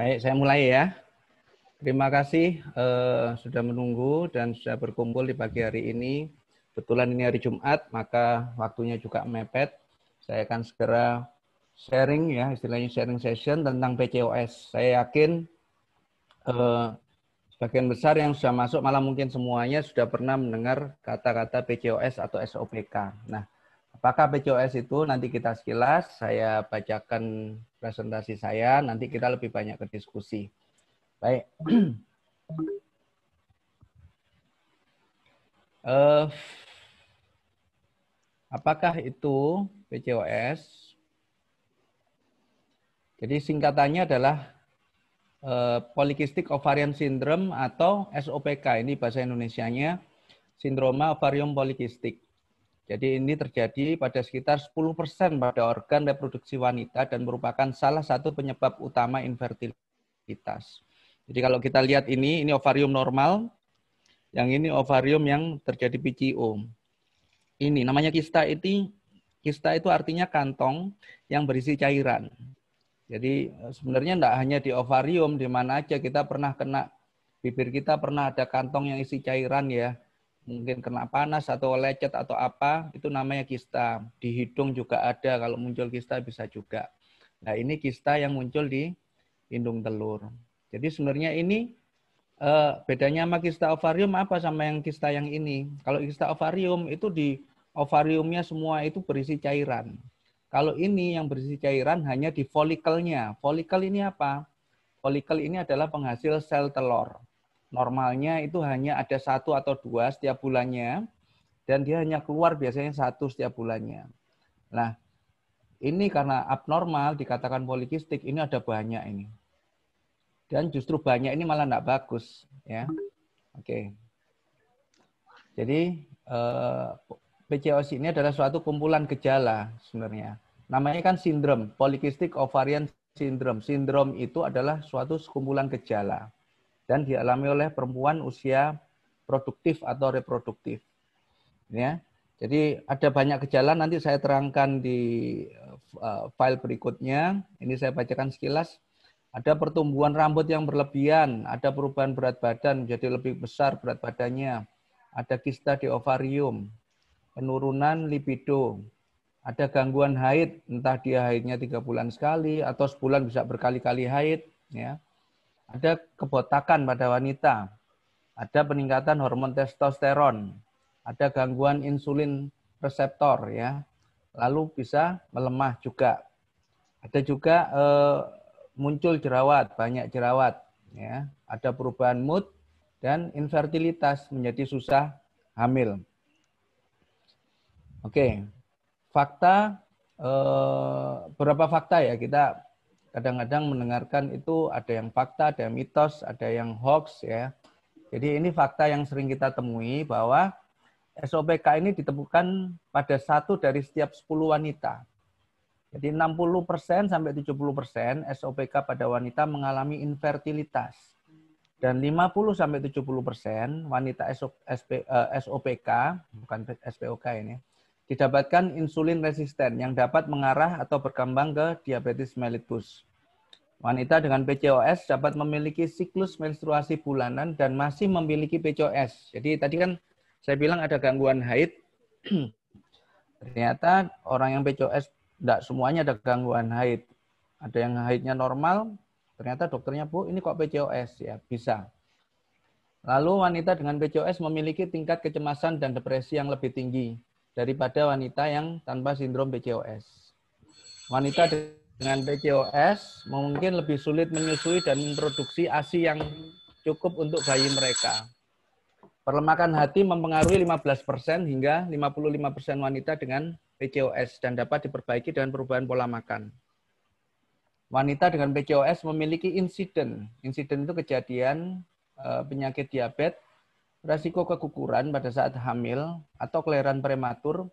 Baik, saya mulai ya. Terima kasih uh, sudah menunggu dan sudah berkumpul di pagi hari ini. Kebetulan ini hari Jumat, maka waktunya juga mepet. Saya akan segera sharing ya, istilahnya sharing session tentang PCOS. Saya yakin uh, sebagian besar yang sudah masuk, malah mungkin semuanya sudah pernah mendengar kata-kata PCOS atau SOPK. Nah, Apakah PCOS itu nanti kita sekilas, saya bacakan presentasi saya, nanti kita lebih banyak ke diskusi. Baik. uh, apakah itu PCOS? Jadi singkatannya adalah uh, Polycystic Ovarian Syndrome atau SOPK. Ini bahasa Indonesianya, Sindroma Ovarium Polycystic. Jadi ini terjadi pada sekitar 10% pada organ reproduksi wanita dan merupakan salah satu penyebab utama infertilitas. Jadi kalau kita lihat ini, ini ovarium normal, yang ini ovarium yang terjadi PCO. Ini namanya kista itu, kista itu artinya kantong yang berisi cairan. Jadi sebenarnya tidak hanya di ovarium, di mana aja kita pernah kena, bibir kita pernah ada kantong yang isi cairan ya mungkin kena panas atau lecet atau apa, itu namanya kista. Di hidung juga ada, kalau muncul kista bisa juga. Nah ini kista yang muncul di hidung telur. Jadi sebenarnya ini eh, bedanya sama kista ovarium apa sama yang kista yang ini. Kalau kista ovarium itu di ovariumnya semua itu berisi cairan. Kalau ini yang berisi cairan hanya di folikelnya. Folikel ini apa? Folikel ini adalah penghasil sel telur normalnya itu hanya ada satu atau dua setiap bulannya, dan dia hanya keluar biasanya satu setiap bulannya. Nah, ini karena abnormal dikatakan polikistik, ini ada banyak ini. Dan justru banyak ini malah tidak bagus. ya. Oke. Jadi eh, PCOS ini adalah suatu kumpulan gejala sebenarnya. Namanya kan sindrom, polycystic ovarian syndrome. Sindrom itu adalah suatu kumpulan gejala dan dialami oleh perempuan usia produktif atau reproduktif. Ya. Jadi ada banyak gejala nanti saya terangkan di uh, file berikutnya. Ini saya bacakan sekilas. Ada pertumbuhan rambut yang berlebihan, ada perubahan berat badan menjadi lebih besar berat badannya, ada kista di ovarium, penurunan libido, ada gangguan haid, entah dia haidnya tiga bulan sekali atau sebulan bisa berkali-kali haid, ya ada kebotakan pada wanita, ada peningkatan hormon testosteron, ada gangguan insulin reseptor ya, lalu bisa melemah juga. Ada juga eh, muncul jerawat, banyak jerawat ya, ada perubahan mood dan infertilitas menjadi susah hamil. Oke, fakta eh, berapa fakta ya kita kadang-kadang mendengarkan itu ada yang fakta, ada yang mitos, ada yang hoax ya. Jadi ini fakta yang sering kita temui bahwa SOPK ini ditemukan pada satu dari setiap 10 wanita. Jadi 60% sampai 70% SOPK pada wanita mengalami infertilitas. Dan 50 sampai 70% wanita SOPK, eh, bukan SPOK ini, didapatkan insulin resisten yang dapat mengarah atau berkembang ke diabetes mellitus. Wanita dengan PCOS dapat memiliki siklus menstruasi bulanan dan masih memiliki PCOS. Jadi tadi kan saya bilang ada gangguan haid. Ternyata orang yang PCOS tidak semuanya ada gangguan haid. Ada yang haidnya normal, ternyata dokternya, Bu, ini kok PCOS? Ya, bisa. Lalu wanita dengan PCOS memiliki tingkat kecemasan dan depresi yang lebih tinggi daripada wanita yang tanpa sindrom PCOS. Wanita dengan PCOS mungkin lebih sulit menyusui dan memproduksi ASI yang cukup untuk bayi mereka. Perlemakan hati mempengaruhi 15% hingga 55% wanita dengan PCOS dan dapat diperbaiki dengan perubahan pola makan. Wanita dengan PCOS memiliki insiden. Insiden itu kejadian eh, penyakit diabetes resiko keguguran pada saat hamil atau kelahiran prematur,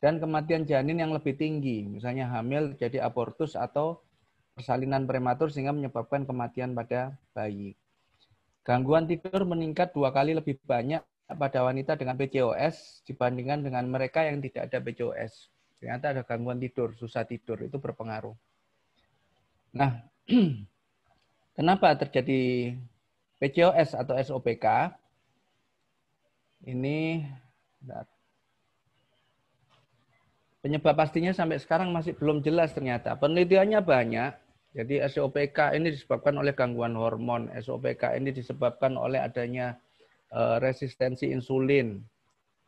dan kematian janin yang lebih tinggi, misalnya hamil jadi abortus atau persalinan prematur sehingga menyebabkan kematian pada bayi. Gangguan tidur meningkat dua kali lebih banyak pada wanita dengan PCOS dibandingkan dengan mereka yang tidak ada PCOS. Ternyata ada gangguan tidur, susah tidur, itu berpengaruh. Nah, kenapa terjadi PCOS atau SOPK? Ini penyebab pastinya sampai sekarang masih belum jelas ternyata. Penelitiannya banyak. Jadi SOPK ini disebabkan oleh gangguan hormon. SOPK ini disebabkan oleh adanya eh, resistensi insulin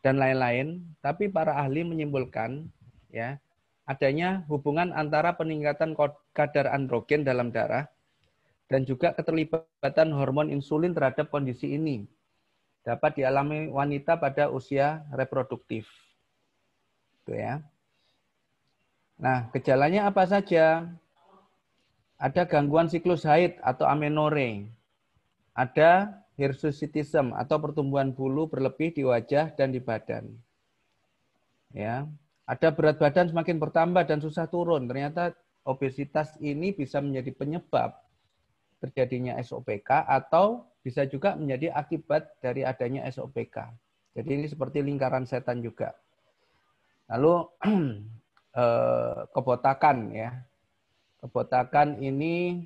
dan lain-lain. Tapi para ahli menyimpulkan ya adanya hubungan antara peningkatan kadar androgen dalam darah dan juga keterlibatan hormon insulin terhadap kondisi ini dapat dialami wanita pada usia reproduktif. Itu ya. Nah, gejalanya apa saja? Ada gangguan siklus haid atau amenore. Ada hirsutism atau pertumbuhan bulu berlebih di wajah dan di badan. Ya, ada berat badan semakin bertambah dan susah turun. Ternyata obesitas ini bisa menjadi penyebab terjadinya SOPK atau bisa juga menjadi akibat dari adanya SOPK. Jadi ini seperti lingkaran setan juga. Lalu eh, kebotakan ya. Kebotakan ini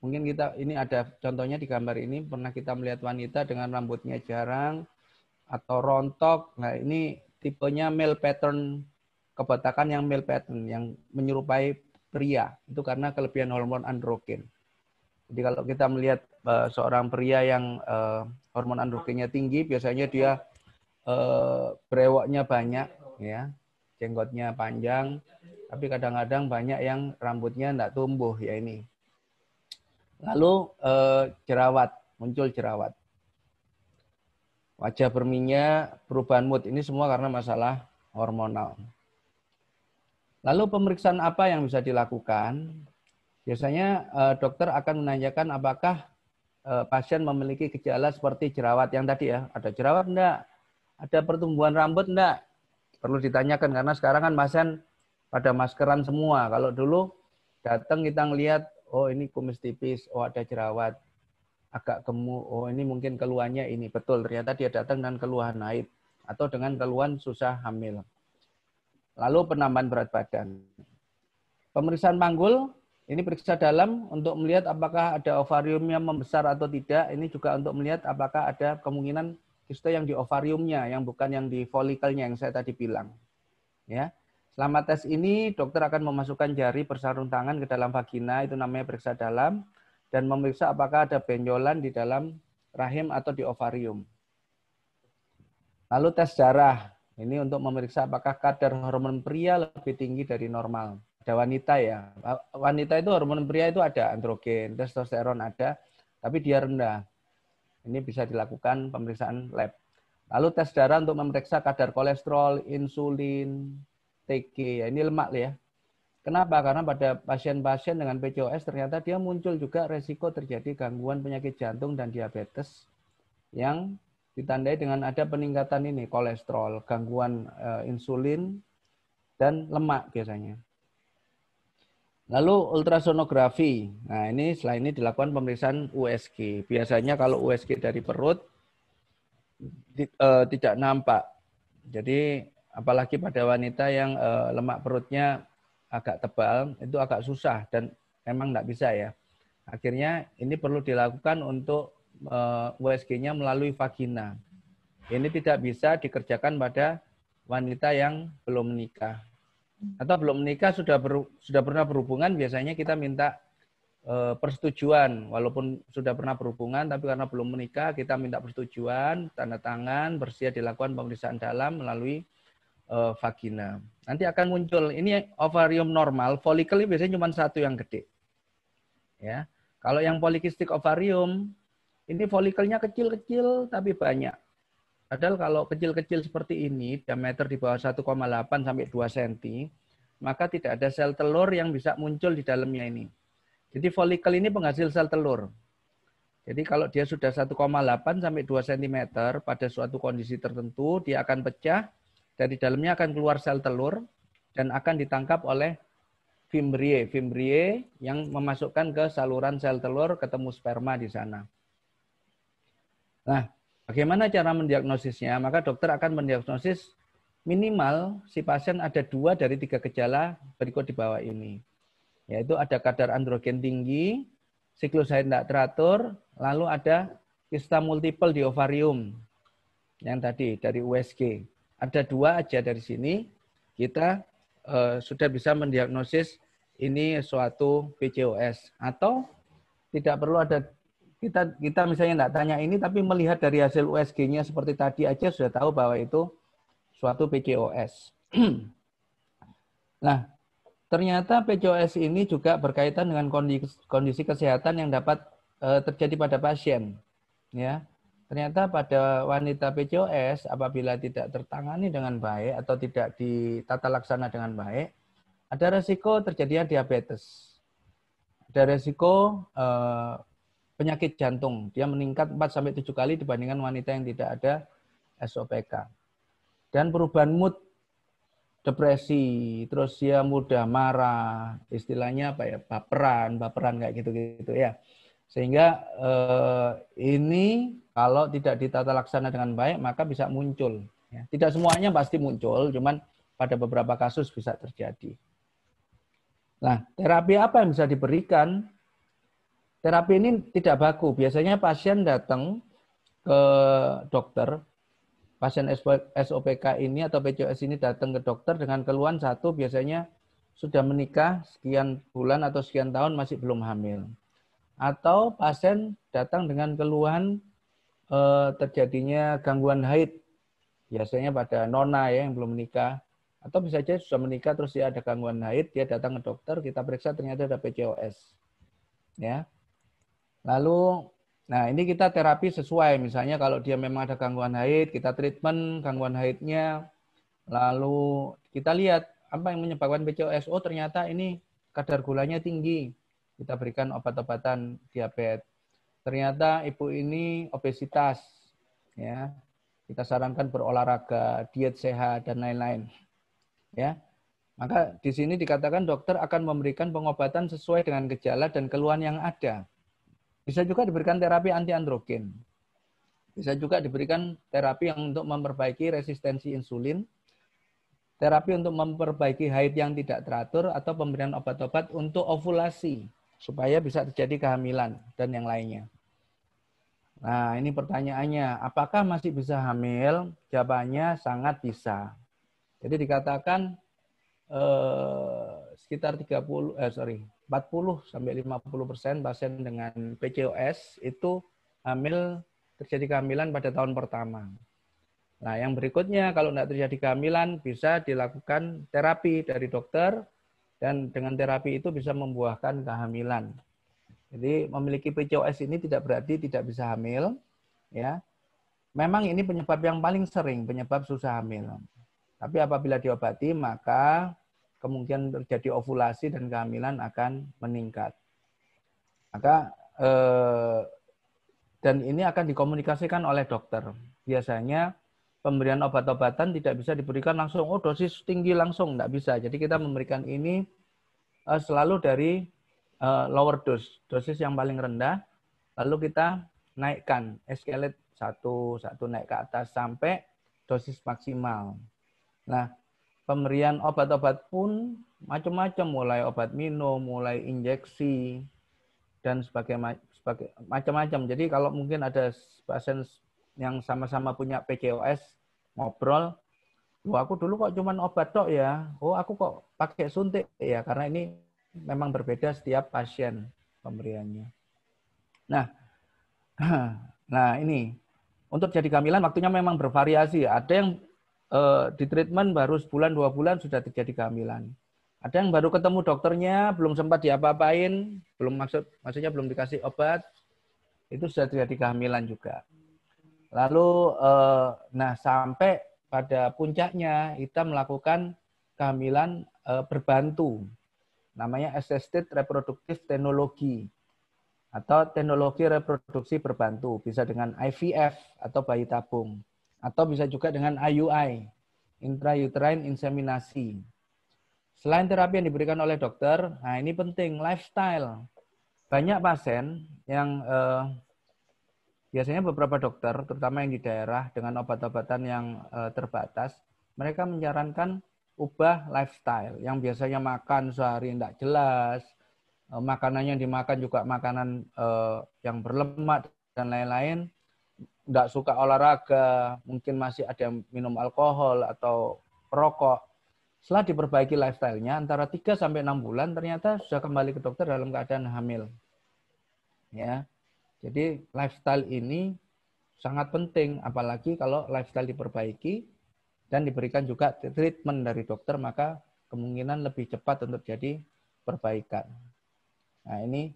mungkin kita ini ada contohnya di gambar ini pernah kita melihat wanita dengan rambutnya jarang atau rontok. Nah, ini tipenya male pattern kebotakan yang male pattern yang menyerupai pria itu karena kelebihan hormon androgen. Jadi kalau kita melihat uh, seorang pria yang uh, hormon androgennya tinggi, biasanya dia uh, brewoknya banyak, ya, jenggotnya panjang, tapi kadang-kadang banyak yang rambutnya tidak tumbuh ya ini. Lalu uh, jerawat, muncul jerawat wajah berminyak, perubahan mood. Ini semua karena masalah hormonal. Lalu pemeriksaan apa yang bisa dilakukan? Biasanya eh, dokter akan menanyakan apakah eh, pasien memiliki gejala seperti jerawat yang tadi ya. Ada jerawat enggak? Ada pertumbuhan rambut enggak? Perlu ditanyakan karena sekarang kan pasien pada maskeran semua. Kalau dulu datang kita ngelihat, oh ini kumis tipis, oh ada jerawat agak gemuk, oh ini mungkin keluhannya ini. Betul, ternyata dia datang dengan keluhan haid atau dengan keluhan susah hamil. Lalu penambahan berat badan. Pemeriksaan panggul, ini periksa dalam untuk melihat apakah ada ovariumnya membesar atau tidak. Ini juga untuk melihat apakah ada kemungkinan kista yang di ovariumnya, yang bukan yang di folikelnya yang saya tadi bilang. Ya, Selama tes ini, dokter akan memasukkan jari bersarung tangan ke dalam vagina, itu namanya periksa dalam dan memeriksa apakah ada benjolan di dalam rahim atau di ovarium. Lalu tes darah. Ini untuk memeriksa apakah kadar hormon pria lebih tinggi dari normal. Ada wanita ya. Wanita itu hormon pria itu ada androgen, testosteron ada, tapi dia rendah. Ini bisa dilakukan pemeriksaan lab. Lalu tes darah untuk memeriksa kadar kolesterol, insulin, TG. Ya, ini lemak ya. Kenapa? Karena pada pasien-pasien dengan PCOS ternyata dia muncul juga resiko terjadi gangguan penyakit jantung dan diabetes yang ditandai dengan ada peningkatan ini kolesterol, gangguan e, insulin dan lemak biasanya. Lalu ultrasonografi. Nah, ini selain ini dilakukan pemeriksaan USG. Biasanya kalau USG dari perut e, tidak nampak. Jadi apalagi pada wanita yang e, lemak perutnya agak tebal itu agak susah dan memang tidak bisa ya. Akhirnya ini perlu dilakukan untuk eh, USG-nya melalui vagina. Ini tidak bisa dikerjakan pada wanita yang belum menikah. Atau belum menikah sudah ber, sudah pernah berhubungan biasanya kita minta uh, persetujuan walaupun sudah pernah berhubungan tapi karena belum menikah kita minta persetujuan, tanda tangan, bersedia dilakukan pemeriksaan dalam melalui uh, vagina. Nanti akan muncul ini ovarium normal, folikel biasanya cuma satu yang gede. Ya. Kalau yang polikistik ovarium ini folikelnya kecil-kecil tapi banyak. Padahal kalau kecil-kecil seperti ini, diameter di bawah 1,8 sampai 2 cm, maka tidak ada sel telur yang bisa muncul di dalamnya ini. Jadi folikel ini penghasil sel telur. Jadi kalau dia sudah 1,8 sampai 2 cm pada suatu kondisi tertentu, dia akan pecah dari dalamnya akan keluar sel telur dan akan ditangkap oleh fimbrie. Fimbrie yang memasukkan ke saluran sel telur ketemu sperma di sana. Nah, bagaimana cara mendiagnosisnya? Maka dokter akan mendiagnosis minimal si pasien ada dua dari tiga gejala berikut di bawah ini. Yaitu ada kadar androgen tinggi, siklus haid tidak teratur, lalu ada kista multiple di ovarium yang tadi dari USG. Ada dua aja dari sini kita uh, sudah bisa mendiagnosis ini suatu PCOS atau tidak perlu ada kita kita misalnya tidak tanya ini tapi melihat dari hasil USG-nya seperti tadi aja sudah tahu bahwa itu suatu PCOS. nah, ternyata PCOS ini juga berkaitan dengan kondisi, kondisi kesehatan yang dapat uh, terjadi pada pasien. Ya, ternyata pada wanita PCOS apabila tidak tertangani dengan baik atau tidak ditata laksana dengan baik, ada resiko terjadinya diabetes. Ada resiko uh, penyakit jantung. Dia meningkat 4 sampai 7 kali dibandingkan wanita yang tidak ada SOPK. Dan perubahan mood, depresi, terus dia mudah marah, istilahnya apa ya, baperan, baperan kayak gitu-gitu ya. Sehingga eh, ini kalau tidak ditata laksana dengan baik maka bisa muncul. Ya. Tidak semuanya pasti muncul, cuman pada beberapa kasus bisa terjadi. Nah, terapi apa yang bisa diberikan Terapi ini tidak baku. Biasanya pasien datang ke dokter, pasien SOPK ini atau PCOS ini datang ke dokter dengan keluhan satu biasanya sudah menikah sekian bulan atau sekian tahun masih belum hamil. Atau pasien datang dengan keluhan eh, terjadinya gangguan haid. Biasanya pada nona ya yang belum menikah. Atau bisa saja sudah menikah terus dia ada gangguan haid, dia datang ke dokter, kita periksa ternyata ada PCOS. Ya. Lalu, nah ini kita terapi sesuai. Misalnya kalau dia memang ada gangguan haid, kita treatment gangguan haidnya. Lalu kita lihat apa yang menyebabkan PCOS. Oh ternyata ini kadar gulanya tinggi. Kita berikan obat-obatan diabetes. Ternyata ibu ini obesitas. Ya, kita sarankan berolahraga, diet sehat dan lain-lain. Ya, maka di sini dikatakan dokter akan memberikan pengobatan sesuai dengan gejala dan keluhan yang ada. Bisa juga diberikan terapi anti androgen. Bisa juga diberikan terapi yang untuk memperbaiki resistensi insulin, terapi untuk memperbaiki haid yang tidak teratur, atau pemberian obat-obat untuk ovulasi, supaya bisa terjadi kehamilan, dan yang lainnya. Nah, ini pertanyaannya, apakah masih bisa hamil? Jawabannya sangat bisa. Jadi dikatakan eh, sekitar 30 eh sorry 40 sampai 50 persen pasien dengan PCOS itu hamil terjadi kehamilan pada tahun pertama. Nah, yang berikutnya kalau tidak terjadi kehamilan bisa dilakukan terapi dari dokter dan dengan terapi itu bisa membuahkan kehamilan. Jadi memiliki PCOS ini tidak berarti tidak bisa hamil, ya. Memang ini penyebab yang paling sering penyebab susah hamil. Tapi apabila diobati maka kemungkinan terjadi ovulasi dan kehamilan akan meningkat. Maka eh, dan ini akan dikomunikasikan oleh dokter. Biasanya pemberian obat-obatan tidak bisa diberikan langsung, oh dosis tinggi langsung, tidak bisa. Jadi kita memberikan ini eh, selalu dari eh, lower dose, dosis yang paling rendah, lalu kita naikkan escalate satu, satu naik ke atas sampai dosis maksimal. Nah, pemberian obat-obat pun macam-macam, mulai obat minum, mulai injeksi, dan sebagainya macam-macam. Jadi kalau mungkin ada pasien yang sama-sama punya PCOS ngobrol, Wah, aku dulu kok cuman obat tok ya. Oh, aku kok pakai suntik ya, karena ini memang berbeda setiap pasien pemberiannya. Nah, nah ini untuk jadi kehamilan waktunya memang bervariasi. Ada yang uh, di treatment baru sebulan dua bulan sudah terjadi kehamilan. Ada yang baru ketemu dokternya, belum sempat diapa-apain, belum maksud maksudnya belum dikasih obat, itu sudah terjadi kehamilan juga. Lalu, uh, nah sampai pada puncaknya kita melakukan kehamilan uh, berbantu, namanya assisted reproductive technology atau teknologi reproduksi berbantu, bisa dengan IVF atau bayi tabung. Atau bisa juga dengan IUI, intrauterine inseminasi. Selain terapi yang diberikan oleh dokter, nah ini penting, lifestyle. Banyak pasien yang eh, biasanya beberapa dokter, terutama yang di daerah dengan obat-obatan yang eh, terbatas, mereka menyarankan ubah lifestyle. Yang biasanya makan sehari tidak jelas, uh, makanannya yang dimakan juga makanan uh, yang berlemak dan lain-lain, nggak suka olahraga, mungkin masih ada yang minum alkohol atau rokok. Setelah diperbaiki lifestyle-nya, antara 3 sampai 6 bulan ternyata sudah kembali ke dokter dalam keadaan hamil. Ya. Jadi lifestyle ini sangat penting apalagi kalau lifestyle diperbaiki dan diberikan juga treatment dari dokter maka kemungkinan lebih cepat untuk jadi perbaikan. Nah, ini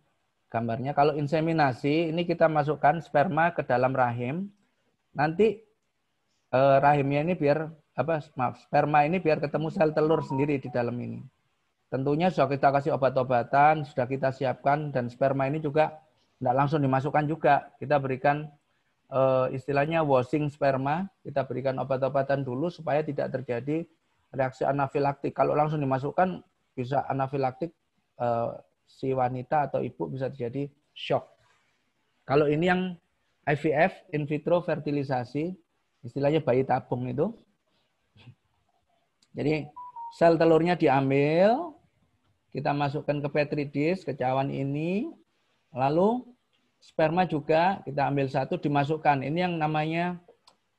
gambarnya. Kalau inseminasi, ini kita masukkan sperma ke dalam rahim. Nanti eh, rahimnya ini biar apa maaf, sperma ini biar ketemu sel telur sendiri di dalam ini. Tentunya sudah kita kasih obat-obatan, sudah kita siapkan dan sperma ini juga tidak langsung dimasukkan juga. Kita berikan eh, istilahnya washing sperma, kita berikan obat-obatan dulu supaya tidak terjadi reaksi anafilaktik. Kalau langsung dimasukkan bisa anafilaktik eh, si wanita atau ibu bisa terjadi shock. Kalau ini yang IVF, in vitro fertilisasi, istilahnya bayi tabung itu. Jadi sel telurnya diambil, kita masukkan ke petri dish, ke cawan ini, lalu sperma juga kita ambil satu dimasukkan. Ini yang namanya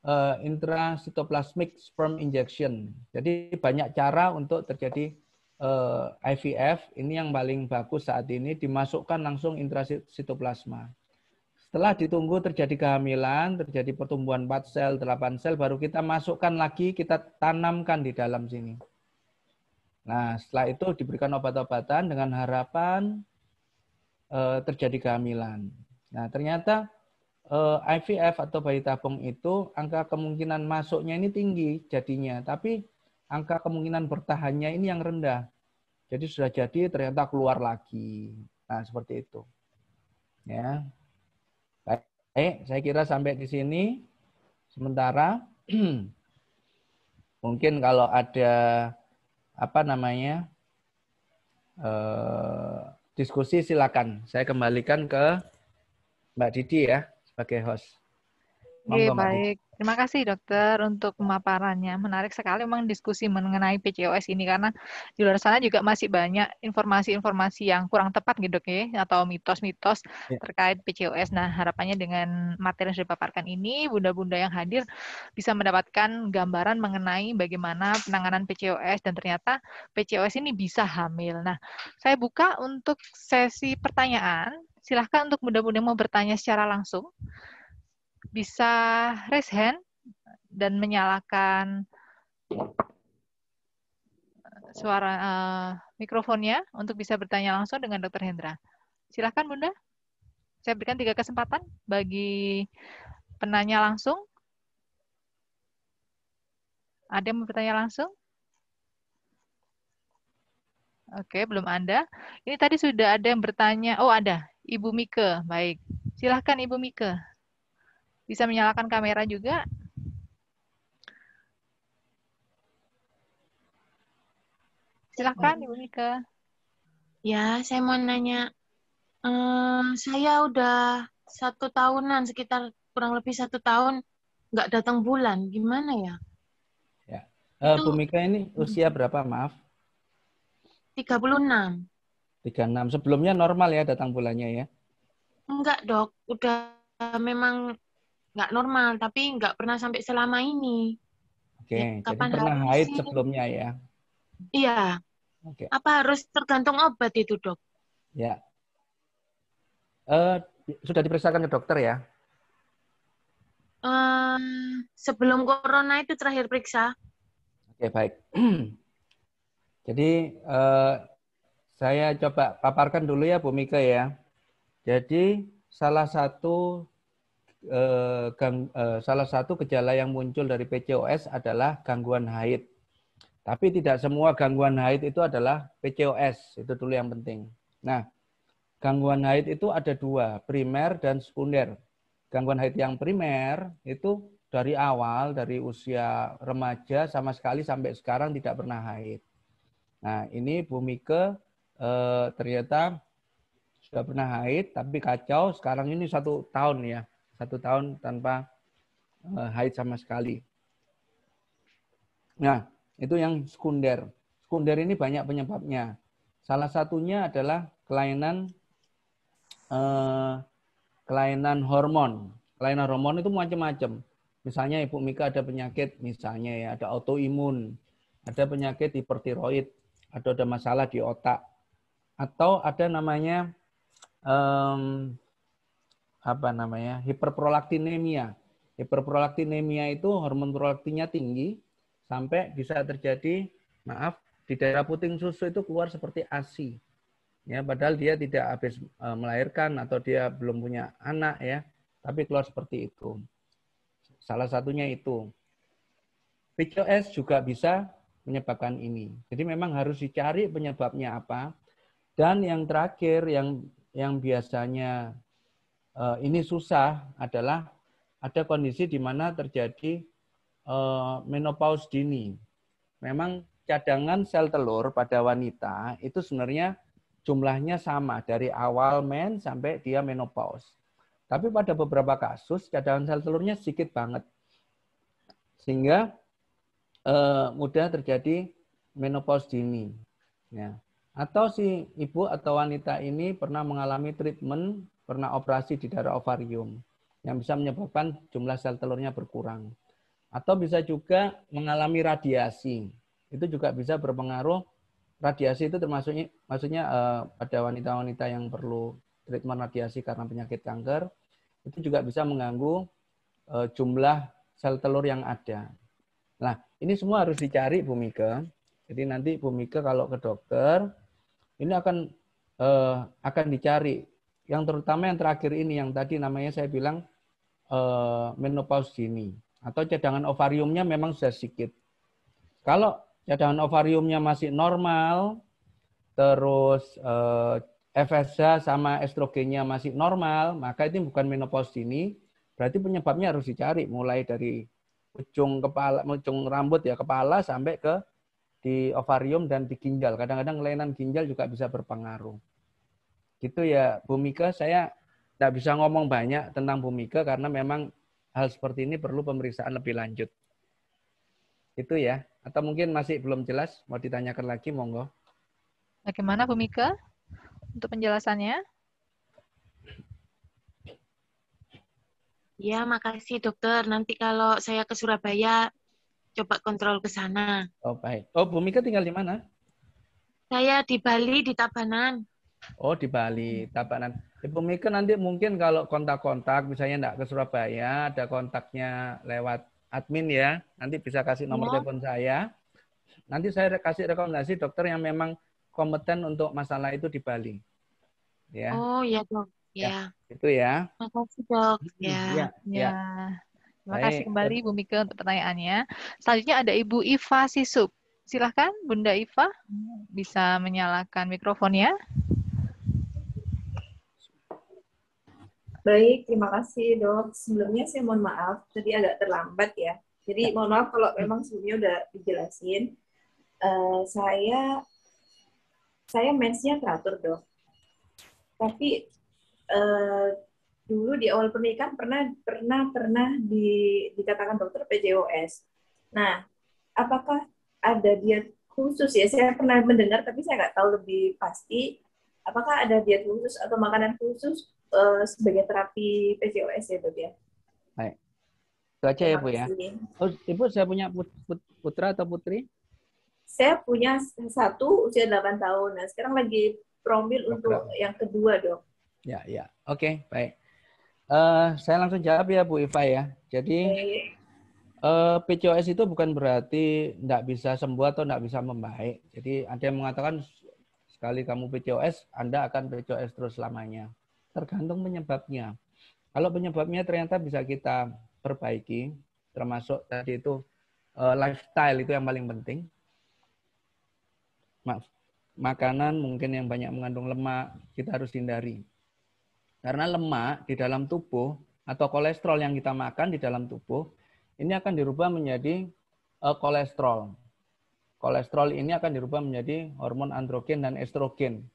uh, intracytoplasmic sperm injection. Jadi banyak cara untuk terjadi eh, IVF ini yang paling bagus saat ini dimasukkan langsung intrasitoplasma. Setelah ditunggu terjadi kehamilan, terjadi pertumbuhan 4 sel, 8 sel, baru kita masukkan lagi, kita tanamkan di dalam sini. Nah, setelah itu diberikan obat-obatan dengan harapan uh, terjadi kehamilan. Nah, ternyata eh, IVF atau bayi tabung itu angka kemungkinan masuknya ini tinggi jadinya, tapi angka kemungkinan bertahannya ini yang rendah. Jadi sudah jadi ternyata keluar lagi. Nah, seperti itu. Ya. Baik, saya kira sampai di sini. Sementara mungkin kalau ada apa namanya eh, diskusi silakan. Saya kembalikan ke Mbak Didi ya sebagai host. Oke, baik. Terima kasih dokter untuk pemaparannya. Menarik sekali memang diskusi mengenai PCOS ini karena di luar sana juga masih banyak informasi-informasi yang kurang tepat gitu ya atau mitos-mitos ya. terkait PCOS. Nah, harapannya dengan materi yang sudah dipaparkan ini bunda-bunda yang hadir bisa mendapatkan gambaran mengenai bagaimana penanganan PCOS dan ternyata PCOS ini bisa hamil. Nah, saya buka untuk sesi pertanyaan. Silahkan untuk bunda-bunda yang mau bertanya secara langsung bisa raise hand dan menyalakan suara uh, mikrofonnya untuk bisa bertanya langsung dengan Dr. Hendra. Silahkan Bunda. Saya berikan tiga kesempatan bagi penanya langsung. Ada yang mau bertanya langsung? Oke, belum ada. Ini tadi sudah ada yang bertanya. Oh, ada. Ibu Mika. Baik. Silahkan Ibu Mika. Bisa menyalakan kamera juga. Silahkan Ibu Mika. Ya, saya mau nanya. Um, saya udah satu tahunan, sekitar kurang lebih satu tahun nggak datang bulan. Gimana ya? Ya. Uh, Itu, Bu Mika ini usia berapa, maaf? 36. 36. Sebelumnya normal ya datang bulannya ya? Enggak, Dok. Udah memang nggak normal, tapi nggak pernah sampai selama ini. Oke, okay, ya, jadi pernah haid sih? sebelumnya ya? Iya. Oke. Okay. Apa harus tergantung obat itu, dok? Ya. Uh, sudah diperiksakan ke dokter ya? Um, sebelum corona itu terakhir periksa. Oke, okay, baik. Jadi uh, saya coba paparkan dulu ya Bu Mika ya. Jadi salah satu eh, eh, salah satu gejala yang muncul dari PCOS adalah gangguan haid. Tapi tidak semua gangguan haid itu adalah PCOS, itu dulu yang penting. Nah, gangguan haid itu ada dua, primer dan sekunder. Gangguan haid yang primer itu dari awal, dari usia remaja sama sekali sampai sekarang tidak pernah haid. Nah, ini Bu Mika eh, ternyata sudah pernah haid, tapi kacau. Sekarang ini satu tahun ya satu tahun tanpa uh, haid sama sekali. Nah, itu yang sekunder. Sekunder ini banyak penyebabnya. Salah satunya adalah kelainan eh, kelainan hormon. Kelainan hormon itu macam-macam. Misalnya Ibu Mika ada penyakit, misalnya ya ada autoimun, ada penyakit hipertiroid, atau ada masalah di otak, atau ada namanya um, apa namanya hiperprolaktinemia. Hiperprolaktinemia itu hormon prolaktinnya tinggi sampai bisa terjadi maaf di daerah puting susu itu keluar seperti ASI. Ya, padahal dia tidak habis e, melahirkan atau dia belum punya anak ya, tapi keluar seperti itu. Salah satunya itu. PCOS juga bisa menyebabkan ini. Jadi memang harus dicari penyebabnya apa. Dan yang terakhir yang yang biasanya uh, ini susah adalah ada kondisi di mana terjadi uh, menopause dini. Memang cadangan sel telur pada wanita itu sebenarnya jumlahnya sama dari awal men sampai dia menopause. Tapi pada beberapa kasus cadangan sel telurnya sedikit banget. Sehingga uh, mudah terjadi menopause dini. Ya. Atau si ibu atau wanita ini pernah mengalami treatment pernah operasi di daerah ovarium yang bisa menyebabkan jumlah sel telurnya berkurang. Atau bisa juga mengalami radiasi. Itu juga bisa berpengaruh. Radiasi itu termasuknya maksudnya eh, pada wanita-wanita yang perlu treatment radiasi karena penyakit kanker, itu juga bisa mengganggu eh, jumlah sel telur yang ada. Nah, ini semua harus dicari Bu Mika. Jadi nanti Bu Mika kalau ke dokter, ini akan eh, akan dicari yang terutama yang terakhir ini yang tadi namanya saya bilang uh, menopause dini atau cadangan ovariumnya memang sudah sedikit. Kalau cadangan ovariumnya masih normal, terus uh, eh, FSH sama estrogennya masih normal, maka itu bukan menopause dini. Berarti penyebabnya harus dicari mulai dari ujung kepala, ujung rambut ya kepala sampai ke di ovarium dan di ginjal. Kadang-kadang kelainan ginjal juga bisa berpengaruh. Gitu ya, Bu Mika, saya tidak bisa ngomong banyak tentang Bu Mika karena memang hal seperti ini perlu pemeriksaan lebih lanjut. Itu ya. Atau mungkin masih belum jelas, mau ditanyakan lagi, monggo. Bagaimana Bu Mika untuk penjelasannya? Ya, makasih dokter. Nanti kalau saya ke Surabaya, coba kontrol ke sana. Oh, baik. Oh, Bu Mika tinggal di mana? Saya di Bali, di Tabanan. Oh di Bali, Tabanan. Ibu Mika nanti mungkin kalau kontak-kontak, misalnya enggak ke Surabaya, ada kontaknya lewat admin ya, nanti bisa kasih nomor ya. telepon saya. Nanti saya kasih rekomendasi dokter yang memang kompeten untuk masalah itu di Bali. Ya. Oh iya dok. Ya. ya. Itu ya. Makasih dok. Ya. Ya. ya. ya. Terima kasih kembali Bu Mika untuk pertanyaannya. Selanjutnya ada Ibu Iva Sisup. Silahkan Bunda Iva bisa menyalakan mikrofonnya. Baik, terima kasih dok. Sebelumnya saya mohon maaf, tadi agak terlambat ya. Jadi mohon maaf kalau memang sebelumnya udah dijelasin. Uh, saya saya mensnya teratur dok. Tapi uh, dulu di awal pernikahan pernah pernah pernah di, dikatakan dokter PCOS. Nah, apakah ada diet khusus ya? Saya pernah mendengar tapi saya nggak tahu lebih pasti. Apakah ada diet khusus atau makanan khusus uh, sebagai terapi PCOS ya dok ya. Baik. Itu aja ya Bu ya. Oh, Ibu saya punya putra atau putri? Saya punya satu usia 8 tahun. Nah sekarang lagi promil Program. untuk yang kedua dok. Ya ya. Oke okay, baik. Uh, saya langsung jawab ya Bu Iva ya. Jadi okay. uh, eh, PCOS itu bukan berarti tidak bisa sembuh atau tidak bisa membaik. Jadi ada yang mengatakan sekali kamu PCOS, Anda akan PCOS terus selamanya tergantung penyebabnya. Kalau penyebabnya ternyata bisa kita perbaiki, termasuk tadi itu uh, lifestyle itu yang paling penting. Maaf, makanan mungkin yang banyak mengandung lemak kita harus hindari. Karena lemak di dalam tubuh atau kolesterol yang kita makan di dalam tubuh ini akan dirubah menjadi uh, kolesterol. Kolesterol ini akan dirubah menjadi hormon androgen dan estrogen.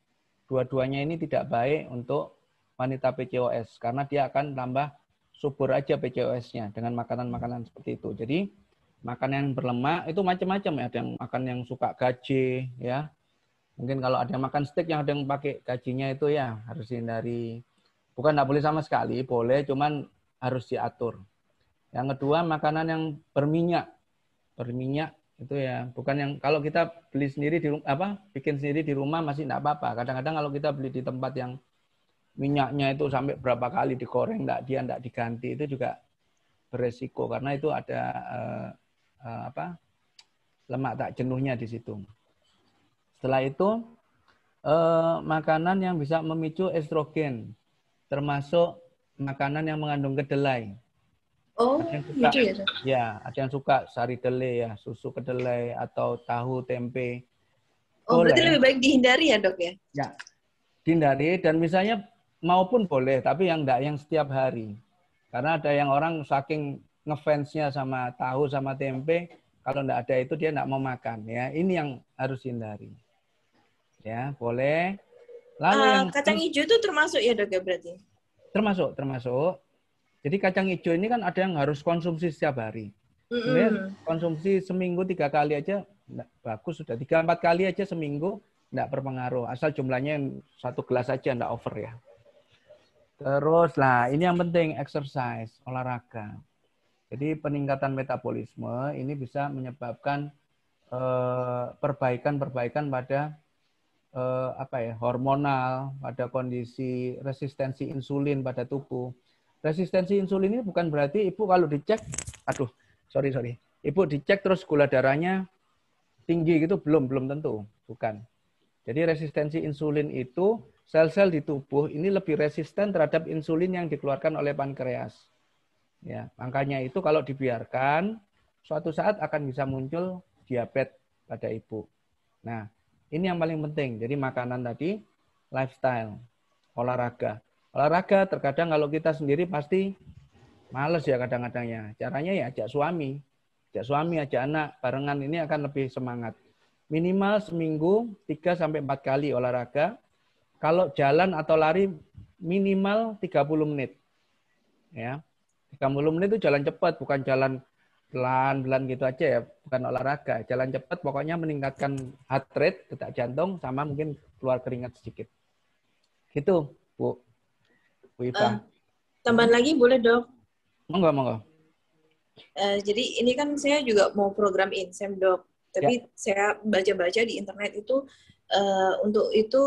Dua-duanya ini tidak baik untuk wanita PCOS karena dia akan tambah subur aja PCOS-nya dengan makanan-makanan seperti itu. Jadi makanan yang berlemak itu macam-macam ya. Ada yang makan yang suka gaji ya. Mungkin kalau ada yang makan steak yang ada yang pakai gajinya itu ya harus hindari. Bukan tidak boleh sama sekali, boleh, cuman harus diatur. Yang kedua, makanan yang berminyak. Berminyak itu ya, bukan yang kalau kita beli sendiri di apa, bikin sendiri di rumah masih tidak apa-apa. Kadang-kadang kalau kita beli di tempat yang minyaknya itu sampai berapa kali digoreng, tidak dia tidak diganti, itu juga beresiko karena itu ada uh, uh, apa lemak tak jenuhnya di situ. Setelah itu eh, makanan yang bisa memicu estrogen, termasuk makanan yang mengandung kedelai. Oh, ada yang suka, gitu ya? Ya, ada yang suka sari kedelai ya, susu kedelai atau tahu tempe. Oh, boleh. berarti lebih baik dihindari ya dok ya? Ya, dihindari dan misalnya maupun boleh, tapi yang enggak yang setiap hari. Karena ada yang orang saking ngefansnya sama tahu sama tempe, kalau enggak ada itu dia enggak mau makan ya. Ini yang harus hindari. Ya, boleh. Lalu uh, yang kacang hijau itu termasuk ya dok ya berarti? Termasuk, termasuk. Jadi kacang hijau ini kan ada yang harus konsumsi setiap hari. Mm -hmm. konsumsi seminggu tiga kali aja enggak, bagus sudah tiga empat kali aja seminggu enggak berpengaruh asal jumlahnya satu gelas aja enggak over ya. Terus lah ini yang penting exercise olahraga. Jadi peningkatan metabolisme ini bisa menyebabkan eh, perbaikan-perbaikan pada eh, apa ya hormonal pada kondisi resistensi insulin pada tubuh. Resistensi insulin ini bukan berarti ibu kalau dicek, aduh sorry sorry, ibu dicek terus gula darahnya tinggi gitu belum belum tentu, bukan. Jadi resistensi insulin itu sel-sel di tubuh ini lebih resisten terhadap insulin yang dikeluarkan oleh pankreas. Ya, makanya itu kalau dibiarkan suatu saat akan bisa muncul diabetes pada ibu. Nah, ini yang paling penting. Jadi makanan tadi, lifestyle, olahraga. Olahraga terkadang kalau kita sendiri pasti males ya kadang-kadangnya. Caranya ya ajak suami. Ajak suami, ajak anak, barengan ini akan lebih semangat. Minimal seminggu 3 sampai 4 kali olahraga. Kalau jalan atau lari minimal 30 menit. Ya. 30 menit itu jalan cepat, bukan jalan pelan-pelan gitu aja ya, bukan olahraga. Jalan cepat pokoknya meningkatkan heart rate, detak jantung, sama mungkin keluar keringat sedikit. Gitu, Bu. Bu Iva. Uh, tambahan lagi boleh dok? Monggo, monggo. Uh, jadi ini kan saya juga mau program insem dok, tapi ya. saya baca-baca di internet itu uh, untuk itu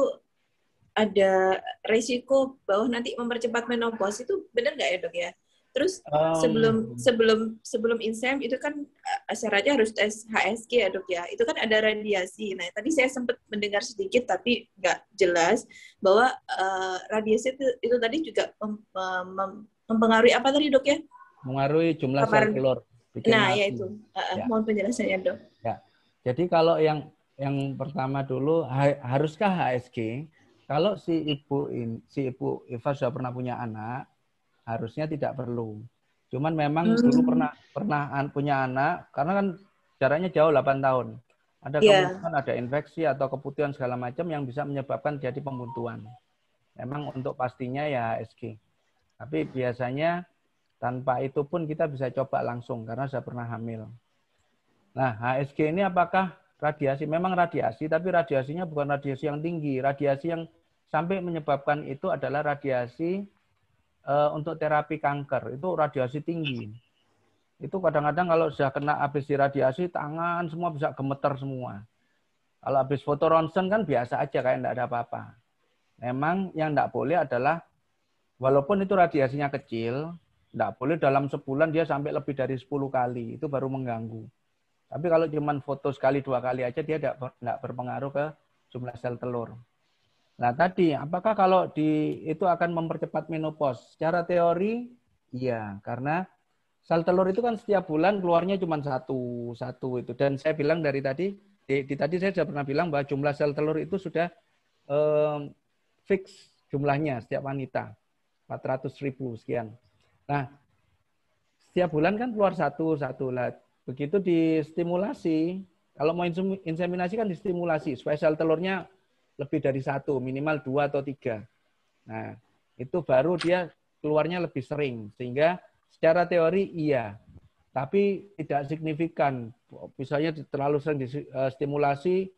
ada resiko bahwa nanti mempercepat menopause itu benar nggak ya dok ya? Terus um, sebelum sebelum sebelum insem itu kan uh, syaratnya harus tes HSG ya dok ya. Itu kan ada radiasi. Nah tadi saya sempat mendengar sedikit tapi nggak jelas bahwa uh, radiasi itu, itu tadi juga mem, mem, mempengaruhi apa tadi dok ya? Mengaruhi jumlah sel telur. Nah ya itu. Uh, ya. Mohon penjelasannya dok. Ya. Jadi kalau yang yang pertama dulu haruskah HSG? Kalau si ibu in, si ibu Eva sudah pernah punya anak, harusnya tidak perlu. Cuman memang hmm. dulu pernah pernah punya anak karena kan jaraknya jauh 8 tahun. Ada yeah. kemungkinan ada infeksi atau keputihan segala macam yang bisa menyebabkan jadi pembuntuan. Memang untuk pastinya ya HSG. Tapi biasanya tanpa itu pun kita bisa coba langsung karena saya pernah hamil. Nah, HSG ini apakah radiasi? Memang radiasi, tapi radiasinya bukan radiasi yang tinggi. Radiasi yang sampai menyebabkan itu adalah radiasi uh, untuk terapi kanker itu radiasi tinggi. Itu kadang-kadang kalau sudah kena habis radiasi tangan semua bisa gemeter semua. Kalau habis foto ronsen kan biasa aja kayak tidak ada apa-apa. Memang yang tidak boleh adalah walaupun itu radiasinya kecil, tidak boleh dalam sebulan dia sampai lebih dari 10 kali. Itu baru mengganggu. Tapi kalau cuma foto sekali dua kali aja dia tidak berpengaruh ke jumlah sel telur. Nah tadi, apakah kalau di itu akan mempercepat menopause? Secara teori, iya, karena sel telur itu kan setiap bulan keluarnya cuma satu, satu itu. Dan saya bilang dari tadi, di, di tadi saya sudah pernah bilang bahwa jumlah sel telur itu sudah um, fix jumlahnya setiap wanita, 400 ribu sekian. Nah, setiap bulan kan keluar satu, satu lah. Begitu distimulasi, kalau mau inseminasi kan distimulasi supaya sel telurnya lebih dari satu, minimal dua atau tiga. Nah, itu baru dia keluarnya lebih sering. Sehingga secara teori iya, tapi tidak signifikan. Misalnya terlalu sering distimulasi,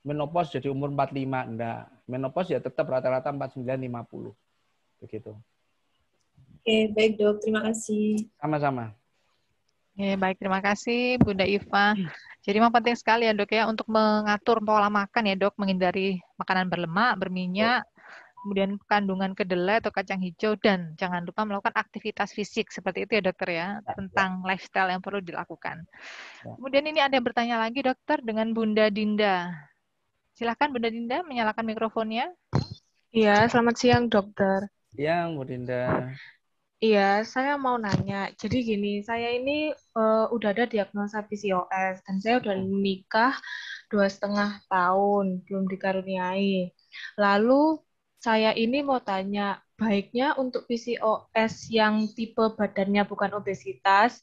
menopause jadi umur 45 enggak. Menopause ya tetap rata-rata 49 50. Begitu. Oke, baik dok. Terima kasih. Sama-sama. Oke, baik. Terima kasih Bunda Iva. Jadi memang penting sekali ya dok ya untuk mengatur pola makan ya dok, menghindari makanan berlemak, berminyak, kemudian kandungan kedelai atau kacang hijau, dan jangan lupa melakukan aktivitas fisik. Seperti itu ya dokter ya, ya, ya. tentang lifestyle yang perlu dilakukan. Ya. Kemudian ini ada yang bertanya lagi dokter dengan Bunda Dinda. Silahkan Bunda Dinda menyalakan mikrofonnya. Iya, selamat siang dokter. Siang Bu Dinda. Iya, saya mau nanya. Jadi gini, saya ini uh, udah ada diagnosa PCOS dan saya udah nikah dua setengah tahun, belum dikaruniai. Lalu saya ini mau tanya, baiknya untuk PCOS yang tipe badannya bukan obesitas,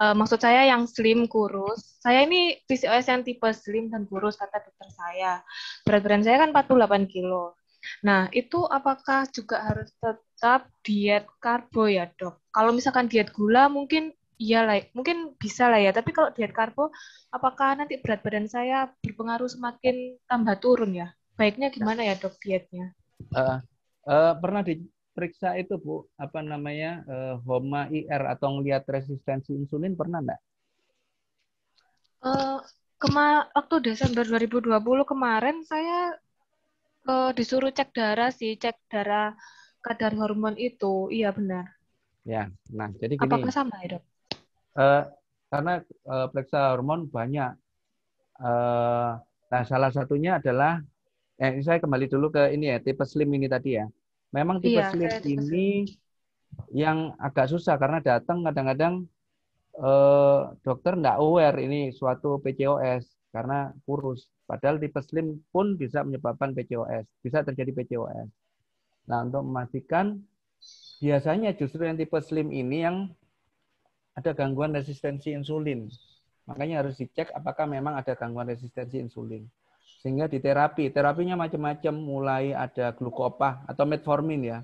uh, maksud saya yang slim kurus. Saya ini PCOS yang tipe slim dan kurus kata dokter saya. Berat badan saya kan 48 kilo. Nah, itu apakah juga harus tetap diet karbo ya, dok? Kalau misalkan diet gula mungkin iya lah, mungkin bisa lah ya. Tapi kalau diet karbo, apakah nanti berat badan saya berpengaruh semakin tambah turun ya? Baiknya gimana ya, dok, dietnya? Uh, uh, pernah diperiksa itu, Bu, apa namanya, uh, HOMA IR atau ngelihat resistensi insulin, pernah enggak? Uh, kema waktu Desember 2020 kemarin saya uh, disuruh cek darah sih, cek darah kadar hormon itu. Iya benar. Ya, nah jadi gini. Apakah sama ya dok? Uh, karena uh, periksa hormon banyak. Uh, nah salah satunya adalah, eh, saya kembali dulu ke ini ya, tipe slim ini tadi ya. Memang tipe iya, slim tipe ini slim. yang agak susah karena datang kadang-kadang uh, dokter nggak aware ini suatu PCOS karena kurus. Padahal tipe slim pun bisa menyebabkan PCOS, bisa terjadi PCOS. Nah, untuk memastikan biasanya justru yang tipe slim ini yang ada gangguan resistensi insulin. Makanya harus dicek apakah memang ada gangguan resistensi insulin. Sehingga di terapi, terapinya macam-macam, mulai ada glukopah atau metformin ya.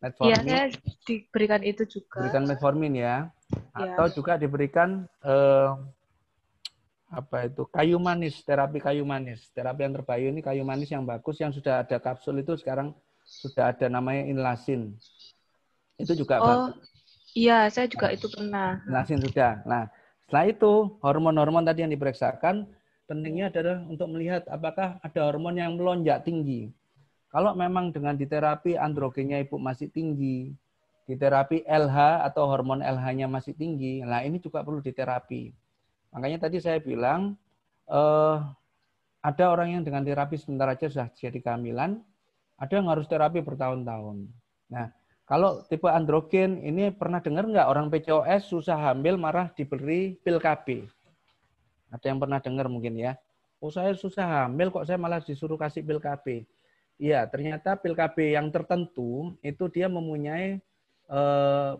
Metformin. Iya, diberikan itu juga. Diberikan metformin ya. ya. Atau juga diberikan eh, apa itu kayu manis terapi kayu manis terapi yang terbaik ini kayu manis yang bagus yang sudah ada kapsul itu sekarang sudah ada namanya inlasin. Itu juga oh bagus. iya saya juga itu pernah. Inlasin sudah. Nah setelah itu hormon-hormon tadi yang diperiksakan pentingnya adalah untuk melihat apakah ada hormon yang melonjak tinggi. Kalau memang dengan diterapi androgennya ibu masih tinggi di terapi LH atau hormon LH-nya masih tinggi nah ini juga perlu diterapi. Makanya tadi saya bilang eh, ada orang yang dengan terapi sebentar aja sudah jadi kehamilan, ada yang harus terapi bertahun-tahun. Nah, kalau tipe androgen ini pernah dengar nggak orang PCOS susah hamil marah diberi pil KB? Ada yang pernah dengar mungkin ya? Oh saya susah hamil kok saya malah disuruh kasih pil KB. Iya, ternyata pil KB yang tertentu itu dia mempunyai eh,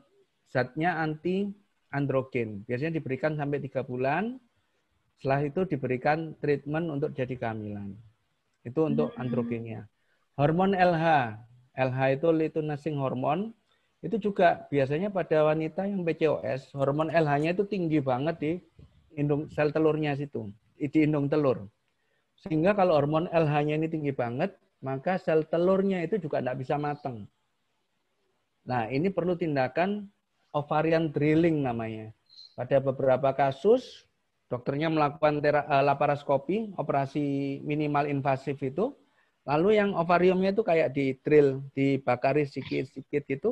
zatnya anti androgen. Biasanya diberikan sampai tiga bulan. Setelah itu diberikan treatment untuk jadi kehamilan. Itu untuk hmm. androgennya. Hormon LH. LH itu luteinizing hormon. Itu juga biasanya pada wanita yang PCOS, hormon LH-nya itu tinggi banget di indung sel telurnya situ, di indung telur. Sehingga kalau hormon LH-nya ini tinggi banget, maka sel telurnya itu juga tidak bisa matang. Nah, ini perlu tindakan ovarian drilling namanya. Pada beberapa kasus, dokternya melakukan uh, laparoskopi, operasi minimal invasif itu, lalu yang ovariumnya itu kayak di drill, dibakari sedikit-sedikit itu,